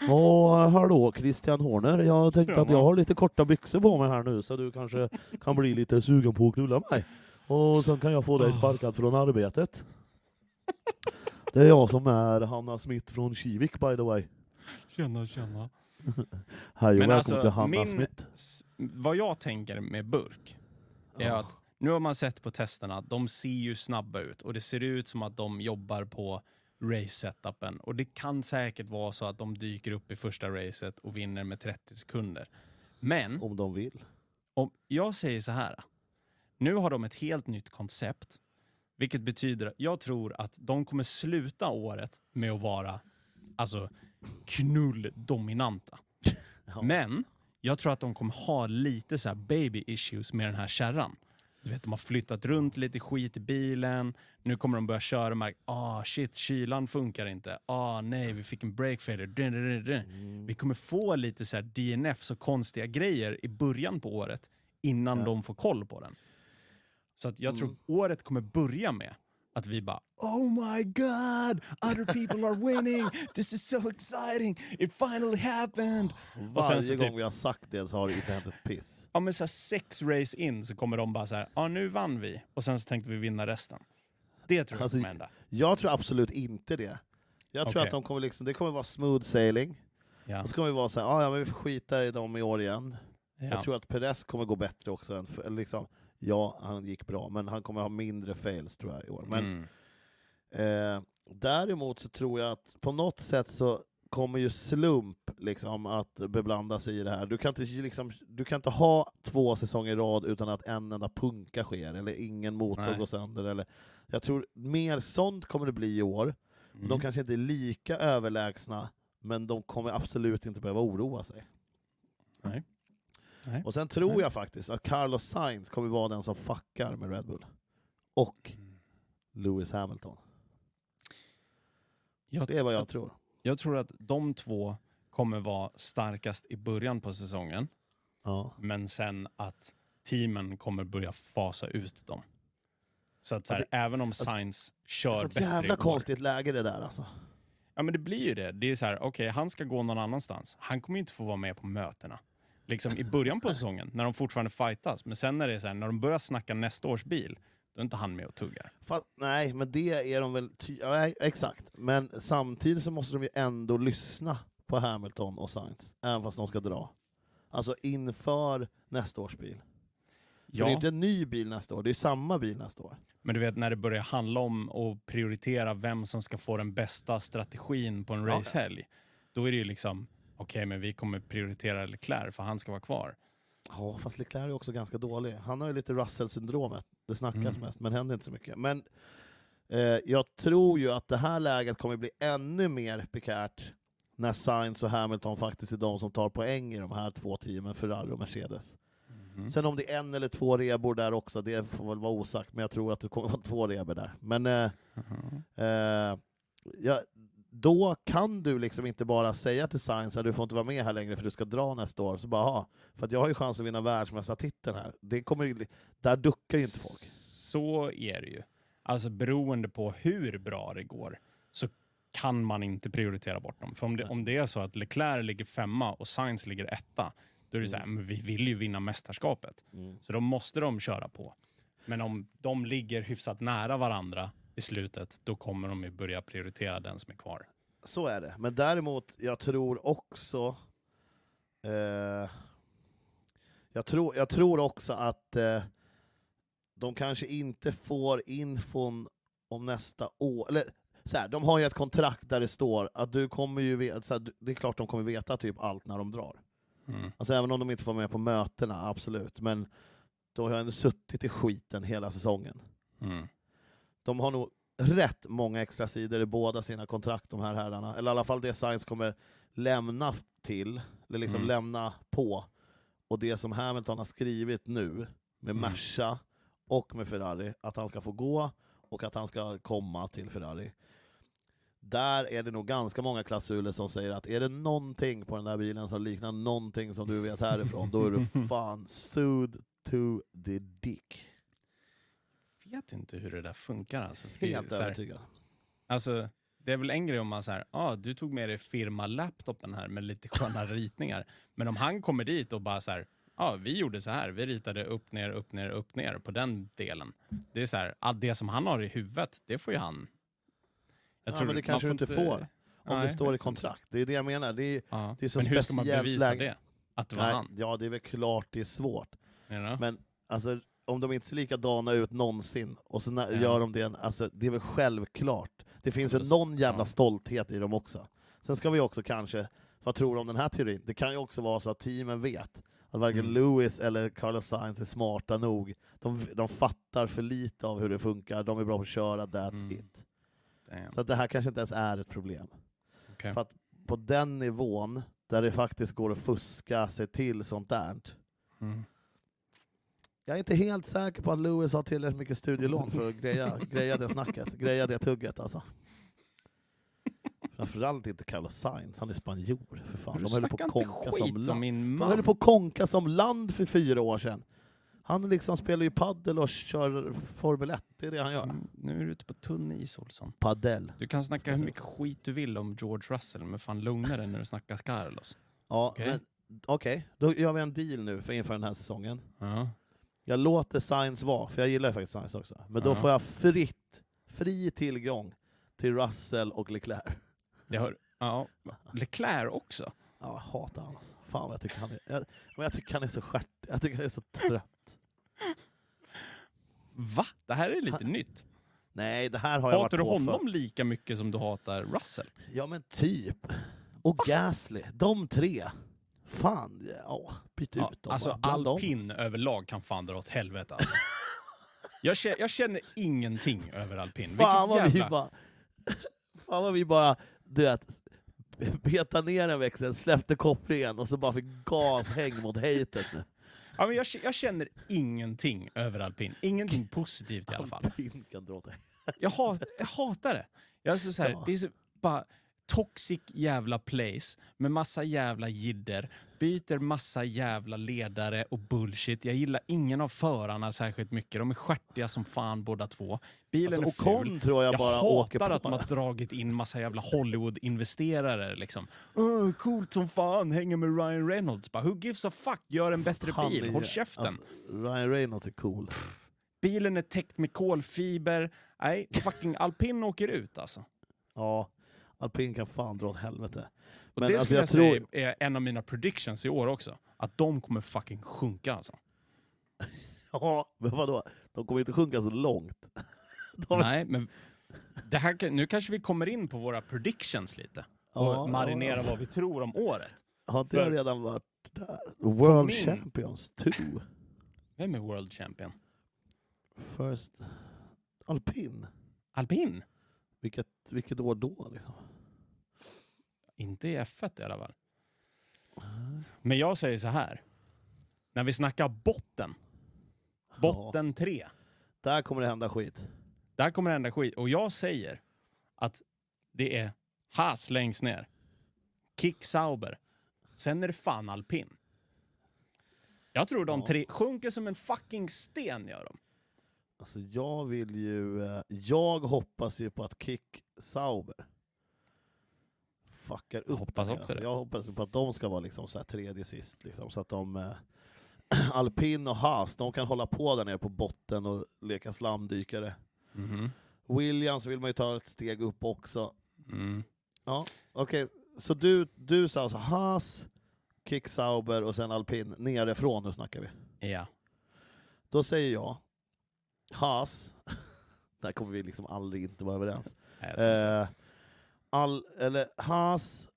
Åh, hallå Christian Horner. Jag tänkte Tjena. att jag har lite korta byxor på mig här nu så du kanske kan bli lite sugen på att knulla mig. Och sen kan jag få dig sparkad från arbetet. Det är jag som är Hanna Smith från Kivik by the way. Tjena, tjena. Hej och Men välkommen alltså, till Hanna min- Smith. Vad jag tänker med burk, är Ja. att nu har man sett på testerna, de ser ju snabba ut och det ser ut som att de jobbar på race-setupen. Och det kan säkert vara så att de dyker upp i första racet och vinner med 30 sekunder. Men Om de vill. om jag säger så här. Nu har de ett helt nytt koncept. Vilket betyder jag tror att de kommer sluta året med att vara alltså, knulldominanta. Ja. Men jag tror att de kommer ha lite så baby issues med den här kärran. Du vet, de har flyttat runt lite skit i bilen. Nu kommer de börja köra och märka, ah shit, kylan funkar inte. Ah nej, vi fick en break failure. Mm. Vi kommer få lite så DNFs och konstiga grejer i början på året innan Ja. de får koll på den. Så att jag tror Mm. året kommer börja med att vi bara Oh my god, other people are winning, this is so exciting, it finally happened. Och sen Varje så gång typ- vi har sagt det så har det inte hänt ett piss. Ja men så här sex race in så kommer de bara så här, ja nu vann vi och sen så tänkte vi vinna resten. Det tror jag Alltså, kommer hända. Jag tror absolut inte det. Jag tror Okej. att de kommer liksom, det kommer vara smooth sailing. Ja. Och så kommer vi vara så här, ah, ja men vi får skita i dem i år igen. Ja. Jag tror att Perez kommer gå bättre också. Än för, liksom, ja, han gick bra, men han kommer ha mindre fails tror jag i år. Men mm. Eh, däremot så tror jag att på något sätt så kommer ju slump liksom att beblanda sig i det här. Du kan, inte, liksom, du kan inte ha två säsonger i rad utan att en enda punka sker, eller ingen motor Nej. går sönder. Eller, jag tror mer sånt kommer det bli i år. Mm. De kanske inte är lika överlägsna, men de kommer absolut inte behöva oroa sig. Nej. Nej. Och sen tror Nej. jag faktiskt att Carlos Sainz kommer vara den som fuckar med Red Bull. Och Mm. Lewis Hamilton. Jag, Det är vad jag tror. jag tror att de två kommer vara starkast i början på säsongen, Ja. men sen att teamen kommer börja fasa ut dem. Så att så här, Ja, även om Sainz kör Så bättre jävla i år, konstigt läge det där alltså. Ja men det blir ju det. Det är så här, okej han ska gå någon annanstans. Han kommer ju inte få vara med på mötena. Liksom i början på säsongen, när de fortfarande fightas. Men sen när det är så här, när de börjar snacka nästa års bil, då är inte han med och tuggar. Fast, nej, men det är de väl... Ja, exakt. Men samtidigt så måste de ju ändå lyssna på Hamilton och Sainz, även fast de ska dra. Alltså inför nästa års bil. För det är Ja, inte en ny bil nästa år, det är samma bil nästa år. men du vet när det börjar handla om att prioritera vem som ska få den bästa strategin på en Ja. racehelg. Då är det ju liksom, okej men vi kommer prioritera Leclerc för han ska vara kvar. Ja, fast Leclerc är också ganska dålig. Han har ju lite Russell-syndromet. Det snackas Mm. mest, men händer inte så mycket. Men eh, jag tror ju att det här läget kommer bli ännu mer prekärt när Sainz och Hamilton faktiskt är de som tar poäng i de här två teamen, Ferrari och Mercedes. Mhm. Sen om det är en eller två rebor där också, det får väl vara osagt, men jag tror att det kommer vara två rebor där. Men eh, Mhm. eh, ja, då kan du liksom inte bara säga till Sainz att du får inte vara med här längre för du ska dra nästa år. Så bara, "Aha, för att jag har ju chans att vinna världsmästartiteln här. Det kommer ju, där duckar ju inte folk. Så är det ju. Alltså beroende på hur bra det går så kan man inte prioritera bort dem. För om det, om det är så att Leclerc ligger femma och Sainz ligger etta, då är det så här, Mm. men vi vill ju vinna mästerskapet. Så då måste de köra på. Men om de ligger hyfsat nära varandra i slutet, då kommer de ju börja prioritera den som är kvar. Så är det. Men däremot, jag tror också... Eh, jag, tror, jag tror också att eh, de kanske inte får infon om nästa år. Eller, så här, de har ju ett kontrakt där det står att du kommer ju veta, så här, det är klart de kommer veta typ allt när de drar. Mm. Alltså även om de inte får med på mötena, absolut. Men de har ju ändå suttit i skiten hela säsongen. Mm. De har nog rätt många extra sidor i båda sina kontrakt, de här herrarna. Eller i alla fall det Sainz kommer lämna till, eller liksom Mm. lämna på. Och det som Hamilton har skrivit nu, med Mm. Merca och med Ferrari, att han ska få gå och att han ska komma till Ferrari. Där är det nog ganska många klausuler som säger att är det någonting på den där bilen som liknar någonting som du vet härifrån, då är du fan sued to the dick. Vet inte hur det där funkar alltså. För det är Helt så här- övertygad. Alltså, det är väl en grej om man säger, ah, du tog med dig firma-laptopen här med lite sköna ritningar. Men om han kommer dit och bara så här, ja, vi gjorde så här. Vi ritade upp, ner, upp, ner, upp, ner på den delen. Det är så här, att det som han har i huvudet, det får ju han. Jag Ja, men det kanske du inte får. Om Nej, det står i kontrakt. Det är det jag menar. Det är, Ja. det är så Men hur ska man bevisa läge. det? Att det var nej, han? ja, det är väl klart det är svårt. Men alltså, om de inte ser likadana ut någonsin, och så Ja. gör de det, alltså, det är väl självklart. Det finns väl någon jävla stolthet i dem också. Sen ska vi också kanske, vad tror du om den här teorin? Det kan ju också vara så att teamen vet att varken Mm. Lewis eller Carlos Sainz är smarta nog. De, de fattar för lite av hur det funkar, de är bra på att köra, that's Mm. it. Damn. Så att det här kanske inte ens är ett problem. Okej. För att på den nivån, där det faktiskt går att fuska sig till sånt där, Mm. Jag är inte helt säker på att Lewis har tillräckligt mycket studielån för att greja, greja det snacket, greja det tugget alltså. Framförallt inte Carlos Sainz, han är spanjor för fan. Du De höll på konka som om land. min De höll på att konka som land för fyra år sedan. Han liksom spelar ju paddel och kör Formel 1, det är det han gör. Mm, Nu är du ute på tunn is, Olsson. Padel. Du kan snacka hur mycket skit du vill om George Russell, men fan lugna dig när du snackar Carlos. Ja, Okej. men okej, då gör vi en deal nu för inför den här säsongen. Ja. Jag låter Sainz vara, för jag gillar faktiskt Sainz också. Men då Ja. får jag fritt, fri tillgång till Russell och Leclerc. Det har, ja. Leclerc också. Ja, jag hatar honom. Alltså. Fan vad jag tycker han är, jag, men jag tycker han är så stjärt. Jag tycker han är så trött. Va? Det här är lite nytt. Nej, det här har jag Hatar du varit på honom lika mycket som du hatar Russell? för. Ja men typ. Och Gasly, de tre. Fan, ja, byt Ja, ut dem. alltså? Bland dem. alpin överlag kan fan dra åt helvete alltså. jag, känner, jag känner ingenting över alpin. Fan vad, Vilket vi jävla... bara, fan vad vi bara, du vet, beta ner en växel, släppte kopplingen och så bara fick gashäng mot hatet nu. Ja, men jag, jag känner ingenting över alpin. Ingenting positivt i alla fall. Alpin kan dra åt. Jag, ha, jag hatar det. Jag är så, så här, Ja. Det är så bara toxic jävla place med massa jävla jidder. Byter massa jävla ledare och bullshit. Jag gillar ingen av förarna särskilt mycket. De är stjärtiga som fan båda två. Bilen Alltså, är Ocon ful. tror jag, Jag bara hatar att de har dragit in massa jävla Hollywood-investerare. Liksom. "Åh, coolt som fan, hänger med Ryan Reynolds. Bara, who gives a fuck? Gör en bättre Han bil, är- håll käften. Alltså, Ryan Reynolds är cool. Bilen är täckt med kolfiber. Nej, fucking alpin åker ut alltså. Ja, alpin kan fan dra åt helvete. Och Men det alltså, jag, jag tror- är en av mina predictions i år också. Att de kommer fucking sjunka alltså. Ja, men vadå? De kommer inte sjunka så långt. De, Nej, men det här, nu kanske vi kommer in på våra predictions lite. Och Ja, marinera alltså. vad vi tror om året. har inte jag redan varit där? World min- Champions 2. Vem är World Champion? First... Alpin? Alpin? Vilket, vilket år då? Liksom? Inte i F1 i alla fall. Men jag säger så här. När vi snackar botten. Botten tre. Där kommer det hända skit. Där kommer det hända skit. Och jag säger att det är Haas längst ner. Kick Sauber. Sen är det fan alpin. Jag tror de Ja. tre sjunker som en fucking sten gör de. Alltså jag vill ju... eh, Jag hoppas ju på att Kick Sauber fuckar upp hoppas den här. också alltså. Jag hoppas ju på att de ska vara liksom så här tredje sist. Liksom, så att de... eh, Alpin och Haas, de kan hålla på där nere på botten och leka slamdykare. Mhm. Williams vill man ju ta ett steg upp också. Mm. Ja, okej. Så du, du sa alltså Haas, Kick Sauber och sen Alpin nerifrån, nu snackar vi. Ja. Då säger jag Haas. Där kommer vi liksom aldrig inte vara överens. Nej. Eh, all, eller Haas.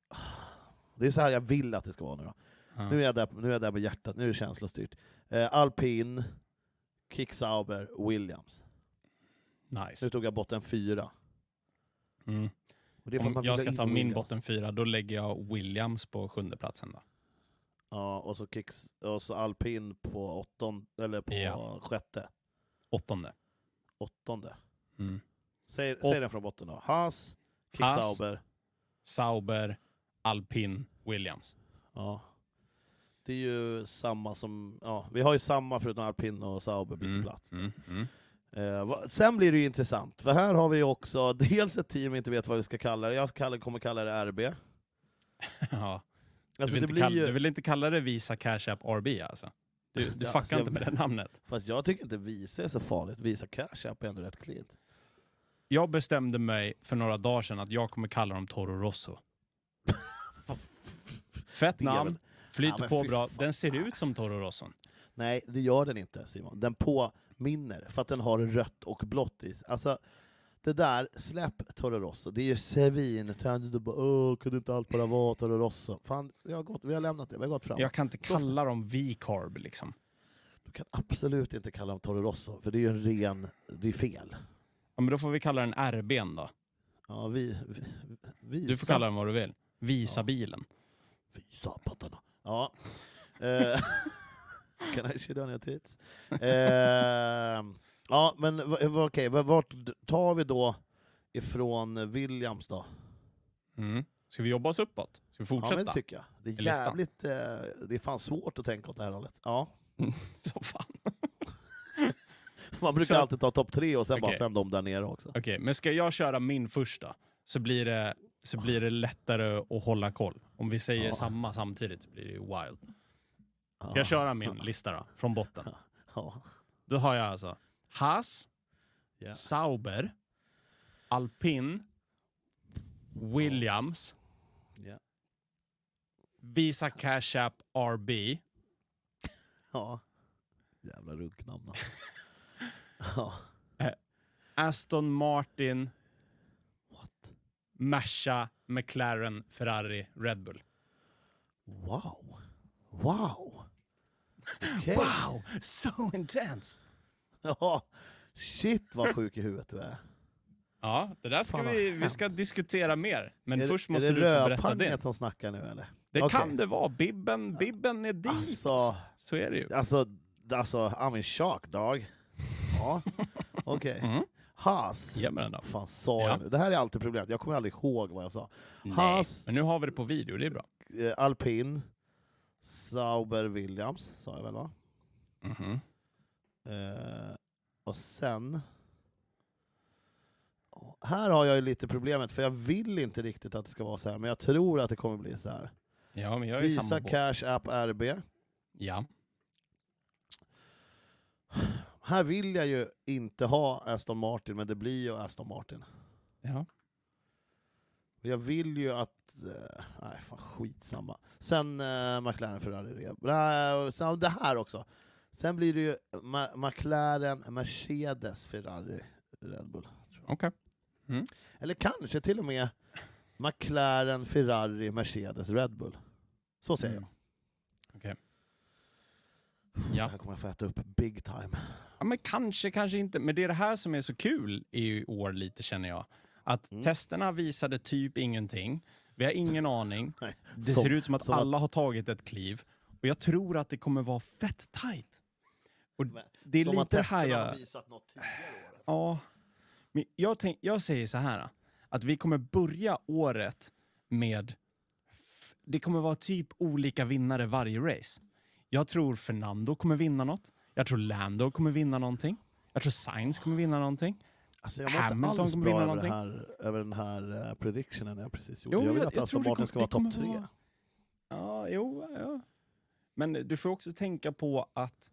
Det är så här jag vill att det ska vara nu då. Ja. Nu är jag där, nu är jag där med hjärtat, nu är det känslostyrt. Eh, Alpin, Kick Sauber, Williams. Nice. Nu tog jag botten fyra. Mm. Om jag ska ta in min Williams. botten fyra, då lägger jag Williams på sjunde platsen då. Ja, och så, kicks, och så alpin på åttonde, eller på Ja. sjätte. Åttonde. Åttonde. Mm. Säg, säg den från botten då. Haas, Kick Haas. Sauber. Sauber, Alpin, Williams. Ja. Det är ju samma som, ja, vi har ju samma förutom alpin och Sauber byter Mm. plats. Mm. Mm. Eh, sen blir det ju intressant, för här har vi också dels ett team vi inte vet vad vi ska kalla det. Jag kallar, kommer kalla det RB. ja. Du, Alltså vill det kalla, ju, du vill inte kalla det Visa Cash App RB alltså? Du, du Ja, fuckar inte med det namnet. Fast jag tycker inte Visa är så farligt. Visa Cash App är ändå rätt cleant. Jag bestämde mig för några dagar sedan att jag kommer kalla dem Toro Rosso. Fett namn, flyter Ja, på bra. fan. Den ser ut som Toro Rosson. Nej, det gör den inte Simon. Den påminner, för att den har rött och blått i sig. Alltså, det där, släpp Toro Rosso. Det är ju svintöntigt. Du bara åh, kunde inte allt bara vara Toro Rosso? Fan, vi har, gått, vi har lämnat det, vi har gått fram. Jag kan inte kalla dem V-carb liksom. Du kan absolut inte kalla dem Toro Rosso, för det är ju en ren... Det är fel. Ja, men då får vi kalla den RB'n då. Ja, vi, vi, visa. Du får kalla den vad du vill. Visa Ja. bilen. Visa pattarna. Ja. Eh, Can I shit on your tits? Ja, men okej, v- vart tar vi då ifrån Williams då? Mm. Ska vi jobba oss uppåt? Ska vi Ja, men fortsätta? det tycker jag. Det är jävligt... Eh, det är fan svårt att tänka åt det här hållet. Ja. Så fan. Man brukar Så- alltid ta topp tre och sen bara Okej. sen de där nere också. Okej, men ska jag köra min första så blir det, så blir det lättare att hålla koll. Om vi säger Ja. samma samtidigt så blir det ju wild. Ska Ja. jag köra min lista då? Från botten. Ja. Då har jag alltså Haas, Ja. Sauber, Alpin, Williams, Ja. Visa Cash App RB, ja. Jävla runknamn. alltså. ja. Aston Martin, What? Merca, McLaren, Ferrari, Red Bull. Wow. Wow. Okej. Wow, so intense! Ja. Shit vad sjuk i huvudet du är. Ja, det där ska Fan, vi, vi ska diskutera mer. Men är, först det- måste är det du få berätta rödpanget det. som snackar nu eller? Det Okej. kan det vara. Bibben, Bibben är dit. Alltså, Så är det ju. alltså, alltså, I'm in shock dog. Ja, okej. Mm. Haas. Fan sa Ja. Det här är alltid problemet, jag kommer aldrig ihåg vad jag sa. Nej, Haas. men nu har vi det på video, det är bra. Eh, Alpin, Sauber, Williams, sa jag väl va? Mhm. Eh, och sen... Här har jag ju lite problemet, för jag vill inte riktigt att det ska vara så här, men jag tror att det kommer bli så här. Ja, men jag är samma Visa båt. Cash App RB. Ja. Här vill jag ju inte ha Aston Martin, men det blir ju Aston Martin. ja. Jag vill ju att... eh, nej, fan skitsamma. Sen uh, McLaren, Ferrari, sen det här också. Sen blir det ju Ma- McLaren, Mercedes, Ferrari, Red Bull. tror jag. Okej. Eller kanske till och med McLaren, Ferrari, Mercedes, Red Bull. Så säger Mm. Okej. jag. Ja. Här kommer jag få äta upp big time. ja, men kanske, kanske inte. Men det är det här som är så kul i år lite känner jag. Att Mm. testerna visade typ ingenting. Vi har ingen aning. Nej, Det som- ser ut som att som att- alla har tagit ett kliv. Och jag tror att det kommer vara fett tight. Och Men det är Som lite här testerna har jag... visat något tidigare år. Ja. Men jag, tänk, jag säger så här. Att vi kommer börja året med... f- Det kommer vara typ olika vinnare varje race. Jag tror Fernando kommer vinna något. Jag tror Lando kommer vinna någonting. Jag tror Sainz kommer vinna någonting. Alltså jag mår inte alls kommer bra vinna över, här, över den här uh, predictionen jag precis gjorde. Jo, jag vill jag- att jag det Martin ska vara topp tre. vara- Ja, jo, ja. Men du får också tänka på att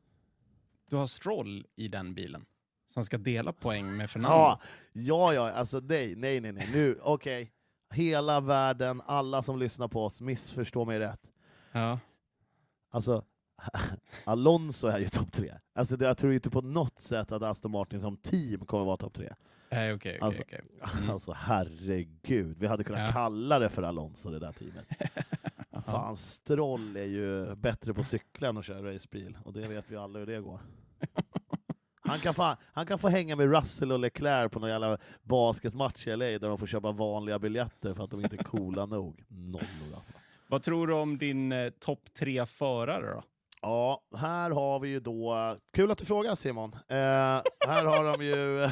du har Stroll i den bilen. Som ska dela poäng med Fernando. Ja, ja, ja, alltså nej, nej, nej, nej. nu, okej. Hela världen, alla som lyssnar på oss, missförstå mig rätt. Ja. Alltså, Alonso är ju topp tre. Alltså, jag tror inte på något sätt att Aston Martin som team kommer vara topp tre. Nej, okej, okej, Alltså- okej. Mm. Alltså herregud, vi hade kunnat Ja. kalla det för Alonso, det där teamet. Fan, Stroll är ju bättre på cykla än att köra racebil, och det vet vi alla hur det går. Han kan, fan, han kan få hänga med Russell och Leclerc på någon jävla basketmatch i LA där de får köpa vanliga biljetter för att de inte är coola nog. Nollor alltså. Vad tror du om din eh, topp tre förare då? Ja, här har vi ju då... Kul att du frågar Simon. Eh, här har de ju...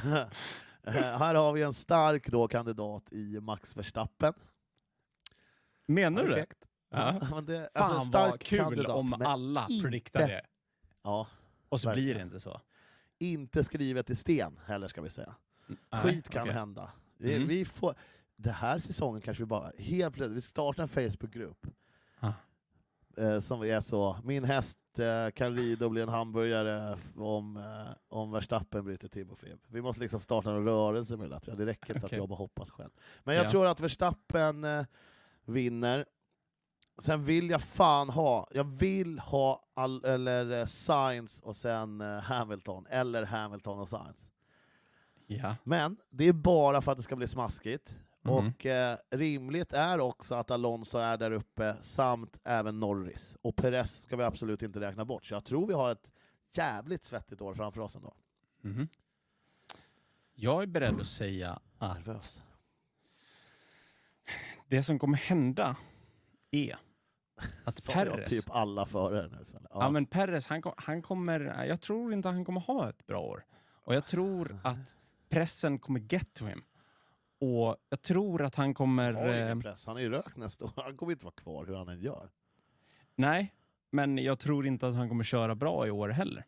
här har vi en stark då kandidat i Max Verstappen. Menar du det? Ja. men det Fan alltså en stark vad kul kandidat, om alla prediktar det. Ja, Och så blir verkligen. det inte så. inte skrivet i sten heller ska vi säga. Nej, Skit kan okej. hända. Vi, Mm. vi får, det här säsongen kanske vi bara helt plötsligt, vi startar en Facebookgrupp. Ah. eh, som är så, min häst eh, kan rida och bli en hamburgare om, eh, om Verstappen bryter Timofib. Vi måste liksom starta en rörelse med det, jag. det räcker inte Okej. att jobba och hoppas själv. Men jag Ja. tror att Verstappen eh, vinner. Sen vill jag fan ha, jag vill ha all, eller eh, Sainz och sen eh, Hamilton, eller Hamilton och Sainz. Ja. Men det är bara för att det ska bli smaskigt. Mhm. Och eh, rimligt är också att Alonso är där uppe, samt även Norris. Och Perez ska vi absolut inte räkna bort. Så jag tror vi har ett jävligt svettigt år framför oss ändå. Mhm. Jag är beredd att säga att det som kommer hända är att Perez, typ alla förare nu. istället. ja. men Perez han, kom, han kommer, jag tror inte han kommer ha ett bra år. Och jag tror att pressen kommer get to him. Och jag tror att han kommer... Han har eh, ingen press, han är ju rök nästa år. Han kommer inte vara kvar hur han än gör. Nej, men jag tror inte att han kommer köra bra i år heller.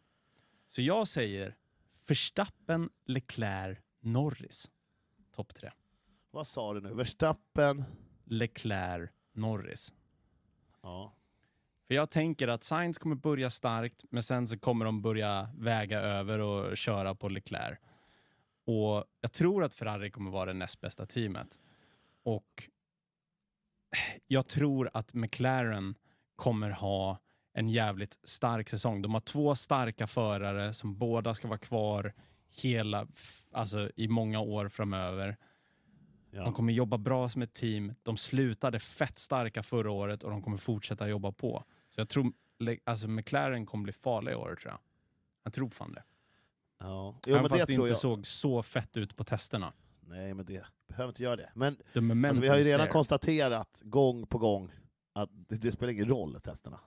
Så jag säger Verstappen, Leclerc, Norris. Topp tre. Vad sa du nu? Verstappen? Leclerc, Norris. Ja. För jag tänker att Sainz kommer börja starkt, men sen så kommer de börja väga över och köra på Leclerc. Och jag tror att Ferrari kommer vara det näst bästa teamet. Och jag tror att McLaren kommer ha en jävligt stark säsong. De har två starka förare som båda ska vara kvar hela, alltså i många år framöver. De ja. kommer jobba bra som ett team. De slutade fett starka förra året och de kommer fortsätta jobba på. Så jag tror alltså McLaren kommer bli farlig i år tror jag. Jag tror fan det. ja. Jo, Även men fast det det inte jag. såg så fett ut på testerna. Nej, men det behöver inte göra det. Men The alltså, vi har ju redan there. konstaterat gång på gång att det, det spelar ingen roll, testerna.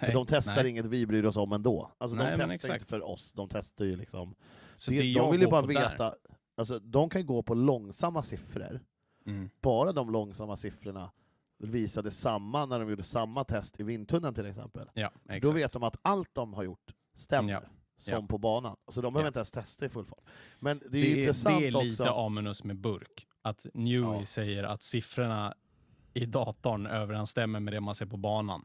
För de testar nej. inget vi bryr oss om ändå. Alltså Nej, de testar inte för oss, de testar ju liksom... Så det, det de vill ju bara där- veta, alltså de kan gå på långsamma siffror. Mm. Bara de långsamma siffrorna visade samma när de gjorde samma test i vindtunneln till exempel. Ja, Då vet de att allt de har gjort stämmer. Ja. Som Ja. på banan. Så de behöver inte ens testa i full fart. Men det är, Det är, intressant det är lite också... Amunus med burk. Att Newey säger att siffrorna i datorn överensstämmer med det man ser på banan.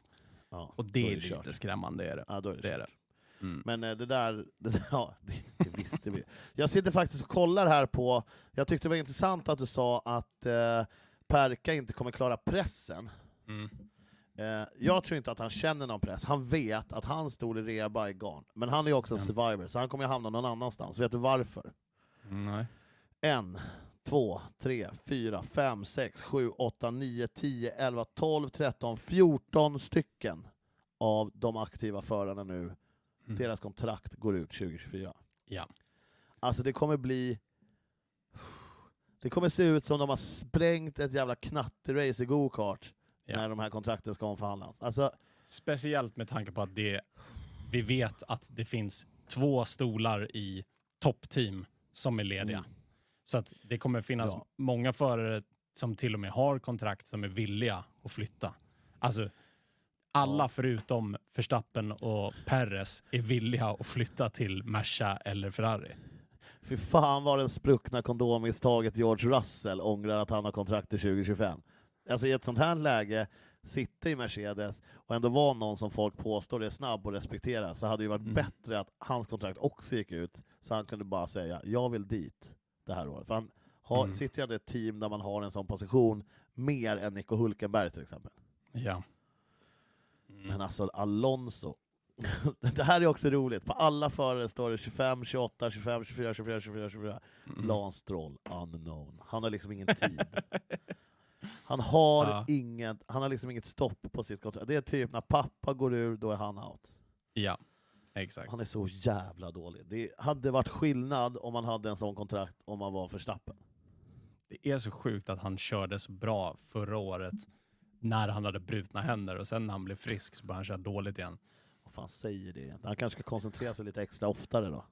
Och det är det kört. lite skrämmande. Är det. Ja, då är det, det är kört. Mm. Men eh, det där, det där ja, det, det visste vi. Jag sitter faktiskt och kollar här på, jag tyckte det var intressant att du sa att eh, Perka inte kommer klara pressen. Mm. Eh, jag tror inte att han känner någon press. Han vet att han stod i reba i garn. Men han är ju också en survivor, så han kommer ju hamna någon annanstans. Vet du varför? Nej. En, två, tre, fyra, fem, sex, sju, åtta, nio, tio, elva, tolv, tretton, fjorton stycken av de aktiva förarna nu, Mm. deras kontrakt går ut 2024. Ja. Alltså det kommer bli... Det kommer se ut som de har sprängt ett jävla knatterace i go-kart Ja. när de här kontrakten ska omförhandlas. Alltså, Speciellt med tanke på att det, vi vet att det finns två stolar i toppteam som är lediga. Mm. Så att det kommer finnas Ja. många förare som till och med har kontrakt som är villiga att flytta. Alltså, alla förutom Verstappen och Perez är villiga att flytta till Merca eller Ferrari. fy fan vad den spruckna kondommisstaget George Russell ångrar att han har kontrakt till 2025. Alltså i ett sånt här läge, sitta i Mercedes och ändå vara någon som folk påstår är snabb och respekterar, så hade det varit Mm. bättre att hans kontrakt också gick ut, så han kunde bara säga jag vill dit det här året. För han har, Mm. sitter ju i ett team där man har en sån position mer än Nico Hulkenberg till exempel. Ja. Mm. Men alltså Alonso, det här är också roligt. På alla förare står det 25, 28, 25, 24, 24, 24, 24. Mm. Lance Stroll, unknown. Han har liksom ingen tid. Han har, Ja. inget, han har liksom inget stopp på sitt kontrakt. Det är typ när pappa går ur, då är han out. Ja, exakt. Han är så jävla dålig. Det hade varit skillnad om man hade en sån kontrakt om man var Verstappen. Det är så sjukt att han körde så bra förra året när han hade brutna händer och sen när han blev frisk så började han köra dåligt igen. Vad fan säger det? Han kanske ska koncentrera sig lite extra oftare då.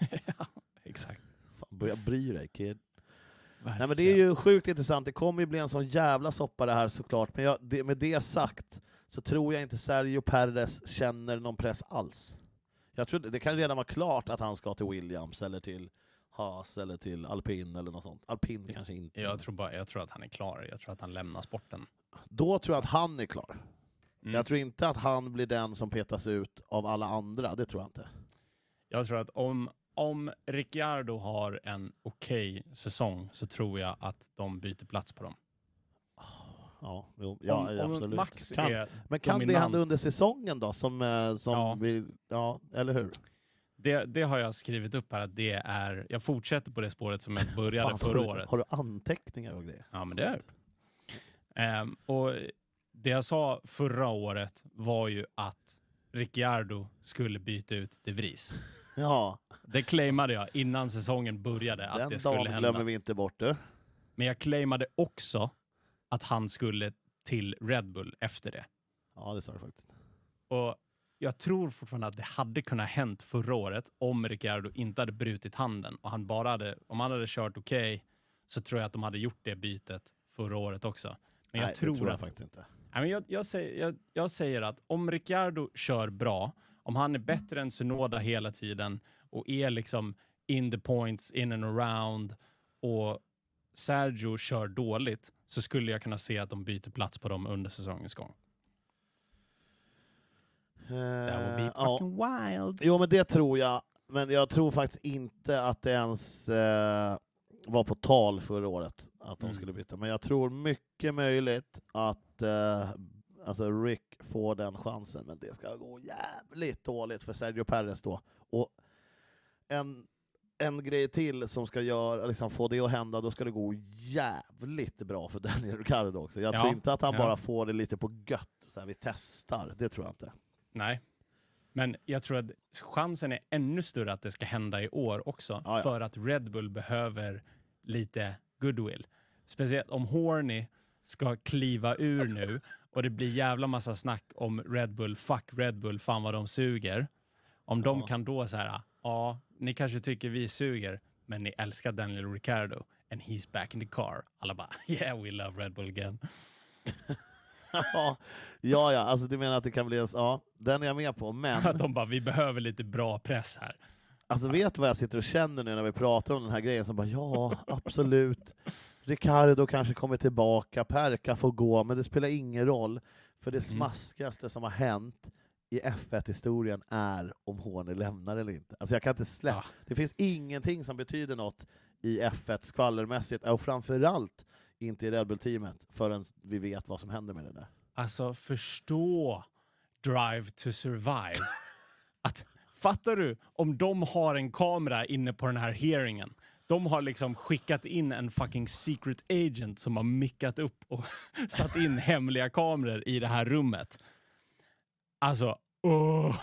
ja, exakt. Fan, börja bry dig kid. Nej men det är ju sjukt intressant, det kommer ju bli en sån jävla soppa det här såklart, men jag, det, med det sagt så tror jag inte Sergio Perez känner någon press alls. Jag tror det kan redan vara klart att han ska till Williams, eller till Haas, eller till Alpin eller något sånt. Alpin kanske inte. Jag tror, bara, jag tror att han är klar. Jag tror att han lämnar sporten. Då tror jag att han är klar. Mm. Jag tror inte att han blir den som petas ut av alla andra, det tror jag inte. Jag tror att om, om Ricciardo har en okej säsong så tror jag att de byter plats på dem. Ja, jo, ja om, om absolut. Max kan, är men kan det dominant. hända under säsongen då? Som, eh, som Ja. vi, ja, eller hur? Det, det har jag skrivit upp här att det är, jag fortsätter på det spåret som jag började Fan, förra har, du, året. har du anteckningar och grejer? Ja men det är det. Ehm, och det jag sa förra året var ju att Ricciardo skulle byta ut De Vries. Ja, Det claimade jag innan säsongen började att den det skulle hända. glömmer vi inte bort det. Men jag claimade också att han skulle till Red Bull efter det. Ja, det sa du faktiskt. Och jag tror fortfarande att det hade kunnat hänt förra året om Ricciardo inte hade brutit handen och han bara hade, om han hade kört okej så tror jag att de hade gjort det bytet förra året också. Men jag Nej, tror, det tror jag att faktiskt inte. Nej, men jag, jag, säger, jag, jag säger att om Ricciardo kör bra, om han är bättre än Sunoda hela tiden och är liksom in the points, in and around och Sergio kör dåligt så skulle jag kunna se att de byter plats på dem under säsongens gång. That would be Eh, ja. fucking wild. Jo, men det tror jag. Men jag tror faktiskt inte att det ens eh, var på tal förra året att de Mm. skulle byta. Men jag tror mycket möjligt att eh, alltså Rick får den chansen. Men det ska gå jävligt dåligt för Sergio Perez då. Och en, en grej till som ska göra, liksom få det att hända, då ska det gå jävligt bra för Daniel Ricciardo också. Jag Ja, tror inte att han ja. bara får det lite på gött. Så här, vi testar, det tror jag inte. Nej. Men jag tror att chansen är ännu större att det ska hända i år också. Ja, ja. För att Red Bull behöver lite goodwill. Speciellt om Horny ska kliva ur nu och det blir jävla massa snack om Red Bull, fuck Red Bull, fan vad de suger. Om de Ja. kan då så här, ja, ni kanske tycker vi suger, men ni älskar Daniel Ricciardo and he's back in the car. Alla bara, yeah we love Red Bull again. ja, ja, alltså du menar att det kan bli. Ja, den är jag med på, men... De bara, vi behöver lite bra press här. Alltså vet du vad jag sitter och känner nu när vi pratar om den här grejen? Så bara, ja, absolut. Ricardo kanske kommer tillbaka, Perka får gå, men det spelar ingen roll. För det smaskigaste som har hänt i F1-historien är om Horner lämnar eller inte. Alltså jag kan inte släppa. Ja. Det finns ingenting som betyder något i F1 skvallermässigt, och framförallt inte i Red Bull-teamet, förrän vi vet vad som händer med det där. Alltså förstå Drive to Survive. Att, fattar du om de har en kamera inne på den här hearingen? De har liksom skickat in en fucking secret agent som har mickat upp och satt in hemliga kameror i det här rummet. Alltså, oh,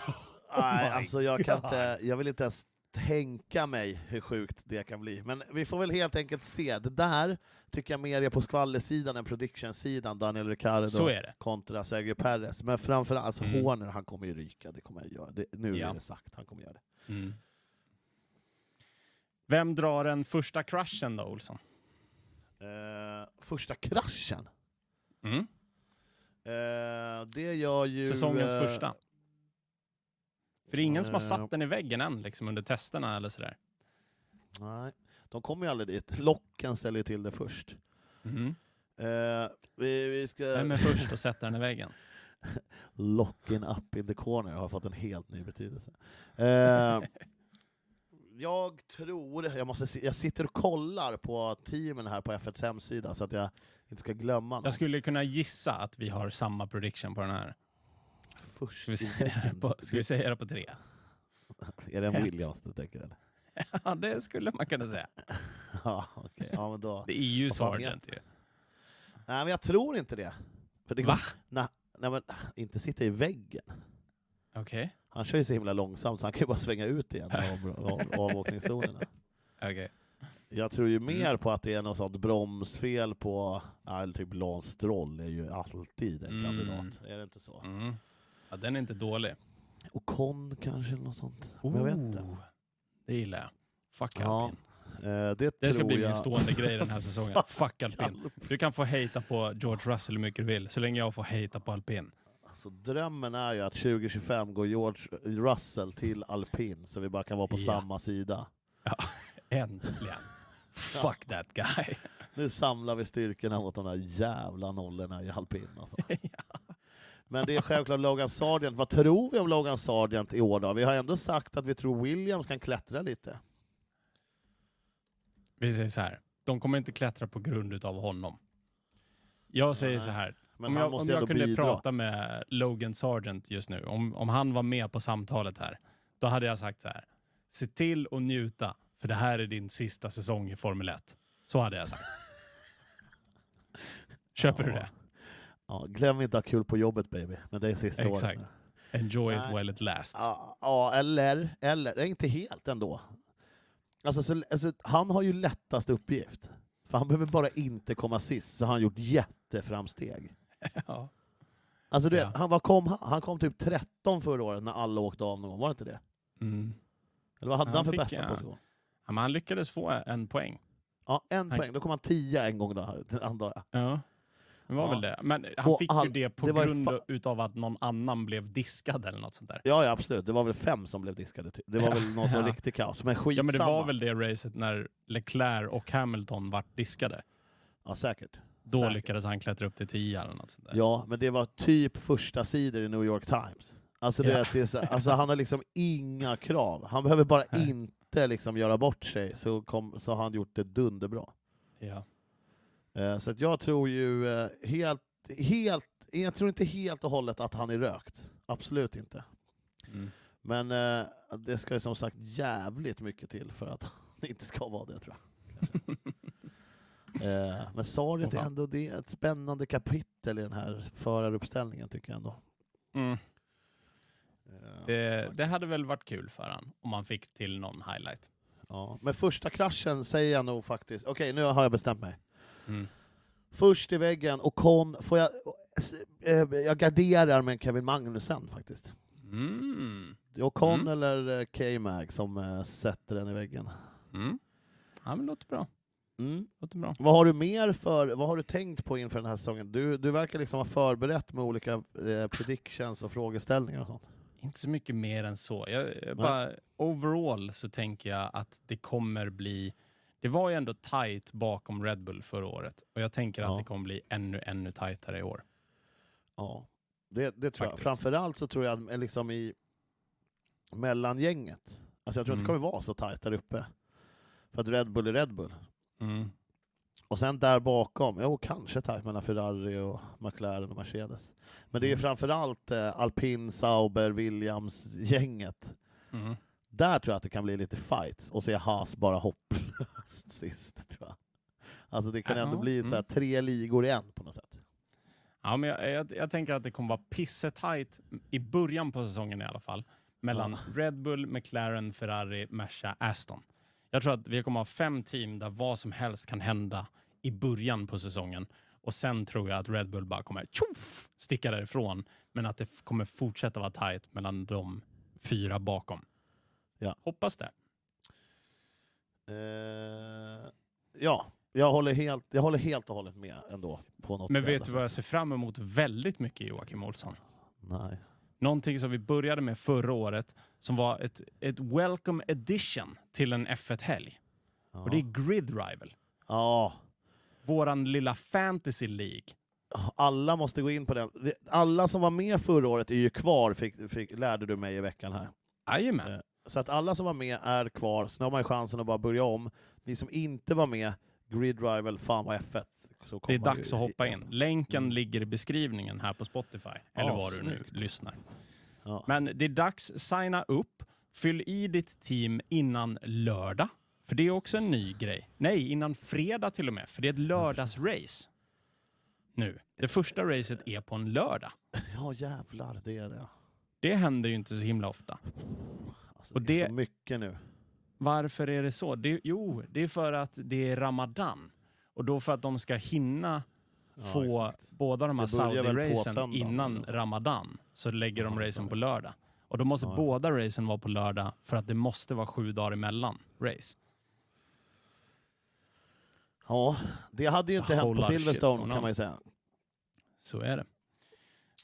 Nej, my alltså jag, kan God. inte, jag vill inte ens tänka mig hur sjukt det kan bli. Men vi får väl helt enkelt se. Det där tycker jag mer är på skvallersidan än prediction-sidan, Daniel Ricciardo kontra Sergio Perez. Men framförallt, alltså Mm. Horner, han kommer ju ryka. Det kommer jag göra. Det, nu Ja. är det sagt, han kommer göra det. Mm. Vem drar den första crashen då, Olsson? Eh, första kraschen, Mm. eh, det gör ju... Säsongens eh, första. För det är ingen som har eh, satt den i väggen än, liksom under testerna eller sådär. Nej, de kommer ju aldrig dit. Locken ställer ju till det först. Mm. Eh, vi, vi ska... Vem är först och sätter den i väggen? Locking up in the corner har fått en helt ny betydelse. Eh, jag tror, jag, måste, se- jag sitter och kollar på teamen här på F1s hemsida så att jag inte ska glömma någon. Jag skulle kunna gissa att vi har samma prediction på den här. Först Ska vi säga på, ska vi säga det på tre? Är det en? Williams du tänker? Eller? Ja, det skulle man kunna säga. ja, okej. ja, men då. Det är ju Sargent ju. Nej, men jag tror inte det. För det Va? Nej, nej, men inte sitta i väggen. Okej. Han kör ju så himla långsamt så han kan ju bara svänga ut igen av, av, avåkningszonerna. Okej. Jag tror ju Mm. mer på att det är något sånt bromsfel på, eller typ Lance Stroll är ju alltid en Mm. kandidat. Är det inte så? Mm. Ja, den är inte dålig. Och Con kanske, eller något sånt. Men jag vet inte. Ooh, Det gillar jag. Fuck Ja. Eh, det, Det ska bli jag... min stående grej den här säsongen. Fuck alpin. Du kan få hejta på George Russell hur mycket du vill, så länge jag får hejta på alpin. Alltså, drömmen är ju att 2025 går George Russell till alpin så vi bara kan vara på Ja. samma sida. Äntligen. Fuck that guy. Nu samlar vi styrkorna mot de där jävla nollorna i alpin. Alltså. Men det är självklart Logan Sargent. Vad tror vi om Logan Sargent i år då? Vi har ändå sagt att vi tror Williams kan klättra lite. Vi säger så här. De kommer inte klättra på grund av honom. Jag säger Nej, så här. Men om jag, om jag kunde bidra. prata med Logan Sargent just nu, om, om han var med på samtalet här, då hade jag sagt så här. Se till att njuta, för det här är din sista säsong i Formel 1. Så hade jag sagt. Köper du Ja. det? Ja, glöm inte att ha kul på jobbet baby. Men det är sista Exakt. året. Enjoy it while it lasts. Ja, ja, eller, eller, inte helt ändå. Alltså, så, alltså, han har ju lättast uppgift. För han behöver bara inte komma sist, så har han gjort jätteframsteg. Ja. Alltså, du Ja. vet, han, vad kom han kom typ 13 förra året när alla åkte av någon gång, var det inte det? Mm. Eller vad hade Han han för fick, bästa ja. position? Ja, men han lyckades få en poäng. Ja, en Han- poäng. Då kom han 10 en gång då, antar jag. Ja. Det var Ja. väl det. Men han Och fick han- ju det på det grund utav att någon annan blev diskad eller något sånt där. Ja, ja, absolut. Det var väl fem som blev diskade. Typ. Det var Ja, väl någon sån ja. riktig kaos. Men skitsamma. Ja men det var väl det racet när Leclerc och Hamilton vart diskade. Ja, säkert. Då Säkert. lyckades han klättra upp till 10 eller något sånt där. Ja, men det var typ första sidor i New York Times. Alltså, det, Ja. det är så, alltså han har liksom inga krav. Han behöver bara inte liksom göra bort sig, så, kom, så har han gjort det dunderbra. Ja. Eh, så att jag tror ju eh, helt, helt, jag tror inte helt och hållet att han är rökt. Absolut inte. Mm. Men eh, det ska ju som sagt jävligt mycket till för att han inte ska vara det tror jag. men Sargent Åh, är ändå det är ett spännande kapitel i den här föraruppställningen tycker jag ändå. Mm. Det, det hade väl varit kul för han om man fick till någon highlight. ja. Men första kraschen säger jag nog faktiskt, okej nu har jag bestämt mig. Mm. Först i väggen, och Con, får jag, eh, jag garderar med Kevin Magnussen faktiskt. Mm. Ocon Mm. eller eh, K-Mag som eh, sätter den i väggen. Mm. Ja men låter bra. Mm. Låter bra. Vad har du mer för, vad har du tänkt på inför den här säsongen? Du, du verkar liksom ha förberett med olika eh, predictions och frågeställningar och sånt. Inte så mycket mer än så. Jag, jag bara, overall så tänker jag att det kommer bli... Det var ju ändå tight bakom Red Bull förra året och jag tänker Ja. att det kommer bli ännu, ännu tightare i år. Ja, det, det tror Faktiskt. jag. Framförallt så tror jag liksom i mellangänget. Alltså jag tror inte det Mm. kommer vara så tajt där uppe. För att Red Bull är Red Bull. Mm. Och sen där bakom, jo kanske tajt mellan Ferrari och McLaren och Mercedes. Men det är ju Mm. framförallt eh, Alpin, Sauber, Williams-gänget. Mm. Där tror jag att det kan bli lite fights, och så är Haas bara hopplöst sist. Tror jag. Alltså det kan Ja, ändå bli så här, mm. tre ligor i en på något sätt. Ja, men jag, jag, jag tänker att det kommer vara pissetajt i början på säsongen i alla fall. Mellan Ja. Red Bull, McLaren, Ferrari, Merca, Aston. Jag tror att vi kommer ha fem team där vad som helst kan hända i början på säsongen. Och sen tror jag att Red Bull bara kommer tjoff, sticka därifrån. Men att det kommer fortsätta vara tajt mellan de fyra bakom. Ja. Hoppas det. Eh, ja, jag håller, helt, jag håller helt och hållet med ändå. På något Men vet du vad jag ser fram emot väldigt mycket Joakim Olsson? Nej. Någonting som vi började med förra året som var ett, ett welcome edition till en F1-helg. Ja. Och det är Grid Rival. ja, Våran lilla fantasy League. alla måste gå in på den. Alla som var med förra året är ju kvar, fick, fick, lärde du mig i veckan här. Jajamän. Så att alla som var med är kvar, så nu har man chansen att bara börja om. Ni som inte var med, Grid Rival, fan vad F1. Så Det är dags ju- att hoppa in. Länken Mm. ligger i beskrivningen här på Spotify. Eller Ja, var du nu snyggt. lyssnar. Ja. Men det är dags, signa upp. Fyll i ditt team innan lördag. För det är också en ny grej. Nej, innan fredag till och med. För det är ett lördagsrace. Nu. Det första racet är på en lördag. ja jävlar, det är det. Det händer ju inte så himla ofta. Alltså, Och det är det- så mycket nu. Varför är det så? Det, jo, det är för att det är Ramadan. Och då för att de ska hinna Ja, få exakt. båda de här Saudi-racen innan eller? Ramadan så lägger de Ja, racen på är lördag. Och då måste Ja, båda racen vara på lördag för att det måste vara sju dagar emellan race. Ja, det hade ju Så inte hänt på shit Silverstone going kan man ju säga. Så är det.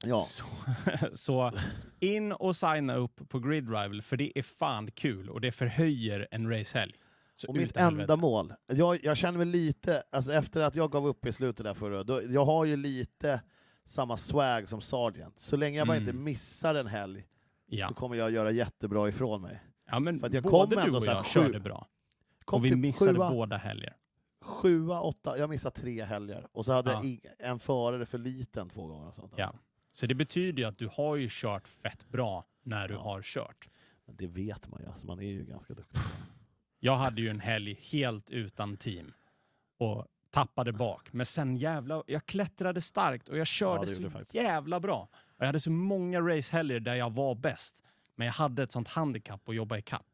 Ja, Så, så in och signa upp på Grid Rival för det är fan kul och det förhöjer en racehelg. Så och mitt enda mål, jag, jag känner mig lite, alltså efter att jag gav upp i slutet där förra, då, jag har ju lite samma swag som Sargent. Så länge jag bara Mm. inte missar en helg Ja. så kommer jag göra jättebra ifrån mig. ja, men för att jag både kom du och jag sju- körde bra. Kom och vi typ missade sjua, båda helger. sjua, åtta, jag missade tre helger. Och så hade Ja. jag en förare för liten två gånger. Och sånt. Ja. Så det betyder ju att du har ju kört fett bra när du Ja. har kört. Men det vet man ju, alltså, man är ju ganska duktig. Jag hade ju en helg helt utan team och tappade bak. Men sen jävla, jag klättrade starkt och jag körde det så jävla bra. Och jag hade så många racehelger där jag var bäst. Men jag hade ett sånt handikapp att jobba i kapp.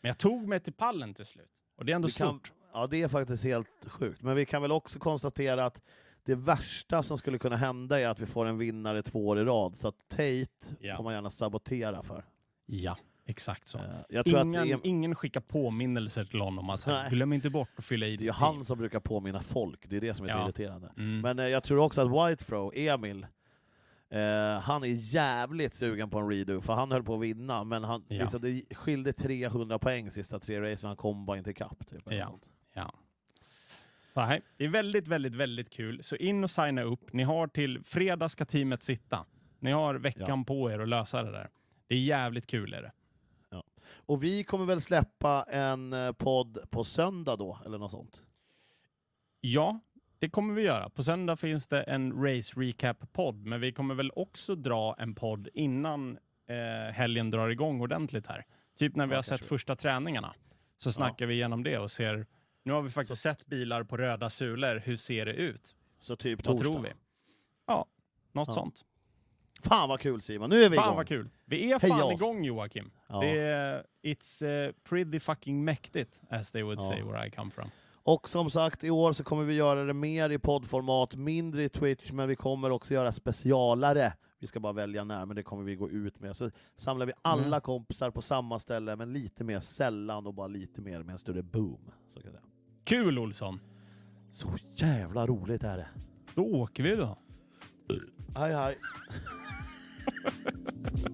Men jag tog mig till pallen till slut. Och det är ändå Vi kan- stort. Ja, det är faktiskt helt sjukt. Men vi kan väl också konstatera att det värsta som skulle kunna hända är att vi får en vinnare två år i rad. Så att Tate Ja. får man gärna sabotera för. Ja, exakt så. Eh, Ingen, det är, ingen skickar påminnelser till honom att Nej. glöm inte bort att fylla i det är ditt ju team. han som brukar påminna folk, det är det som är så Ja. irriterande. Mm. Men eh, jag tror också att Whitefro, Emil, eh, han är jävligt sugen på en redo, för han höll på att vinna, men han, Ja. liksom, det skilde 300 poäng sista tre racen, han kom bara inte ikapp. Typ, Ja. sånt. Ja. Här, det är väldigt, väldigt, väldigt kul. Så in och signa upp. Ni har till fredag ska teamet sitta. Ni har veckan på er att lösa det där. Det är jävligt kul är det. Och vi kommer väl släppa en eh, podd på söndag då, eller något sånt? Ja, det kommer vi göra. På söndag finns det en Race Recap-podd, men vi kommer väl också dra en podd innan eh, helgen drar igång ordentligt här. Typ när vi Ja, har sett första träningarna. Så snackar vi igenom det och ser, nu har vi faktiskt sett bilar på röda sulor, hur ser det ut? Så typ Vad torsdag. tror vi? Ja, något Ja. sånt. Fan vad kul Simon, nu är vi Fan igång! vad kul. Vi är Heja fan oss. igång Joakim. Ja. Det är, it's uh, pretty fucking mäktigt, as they would Ja. say where I come from. Och som sagt, i år så kommer vi göra det mer i poddformat, mindre i Twitch, men vi kommer också göra specialare. Vi ska bara välja när, men det kommer vi gå ut med. Så samlar vi alla Mm. kompisar på samma ställe, men lite mer sällan och bara lite mer med en större boom. Så, kan jag säga. Kul Olsson. så jävla roligt är det. Då åker vi då. Hej hej.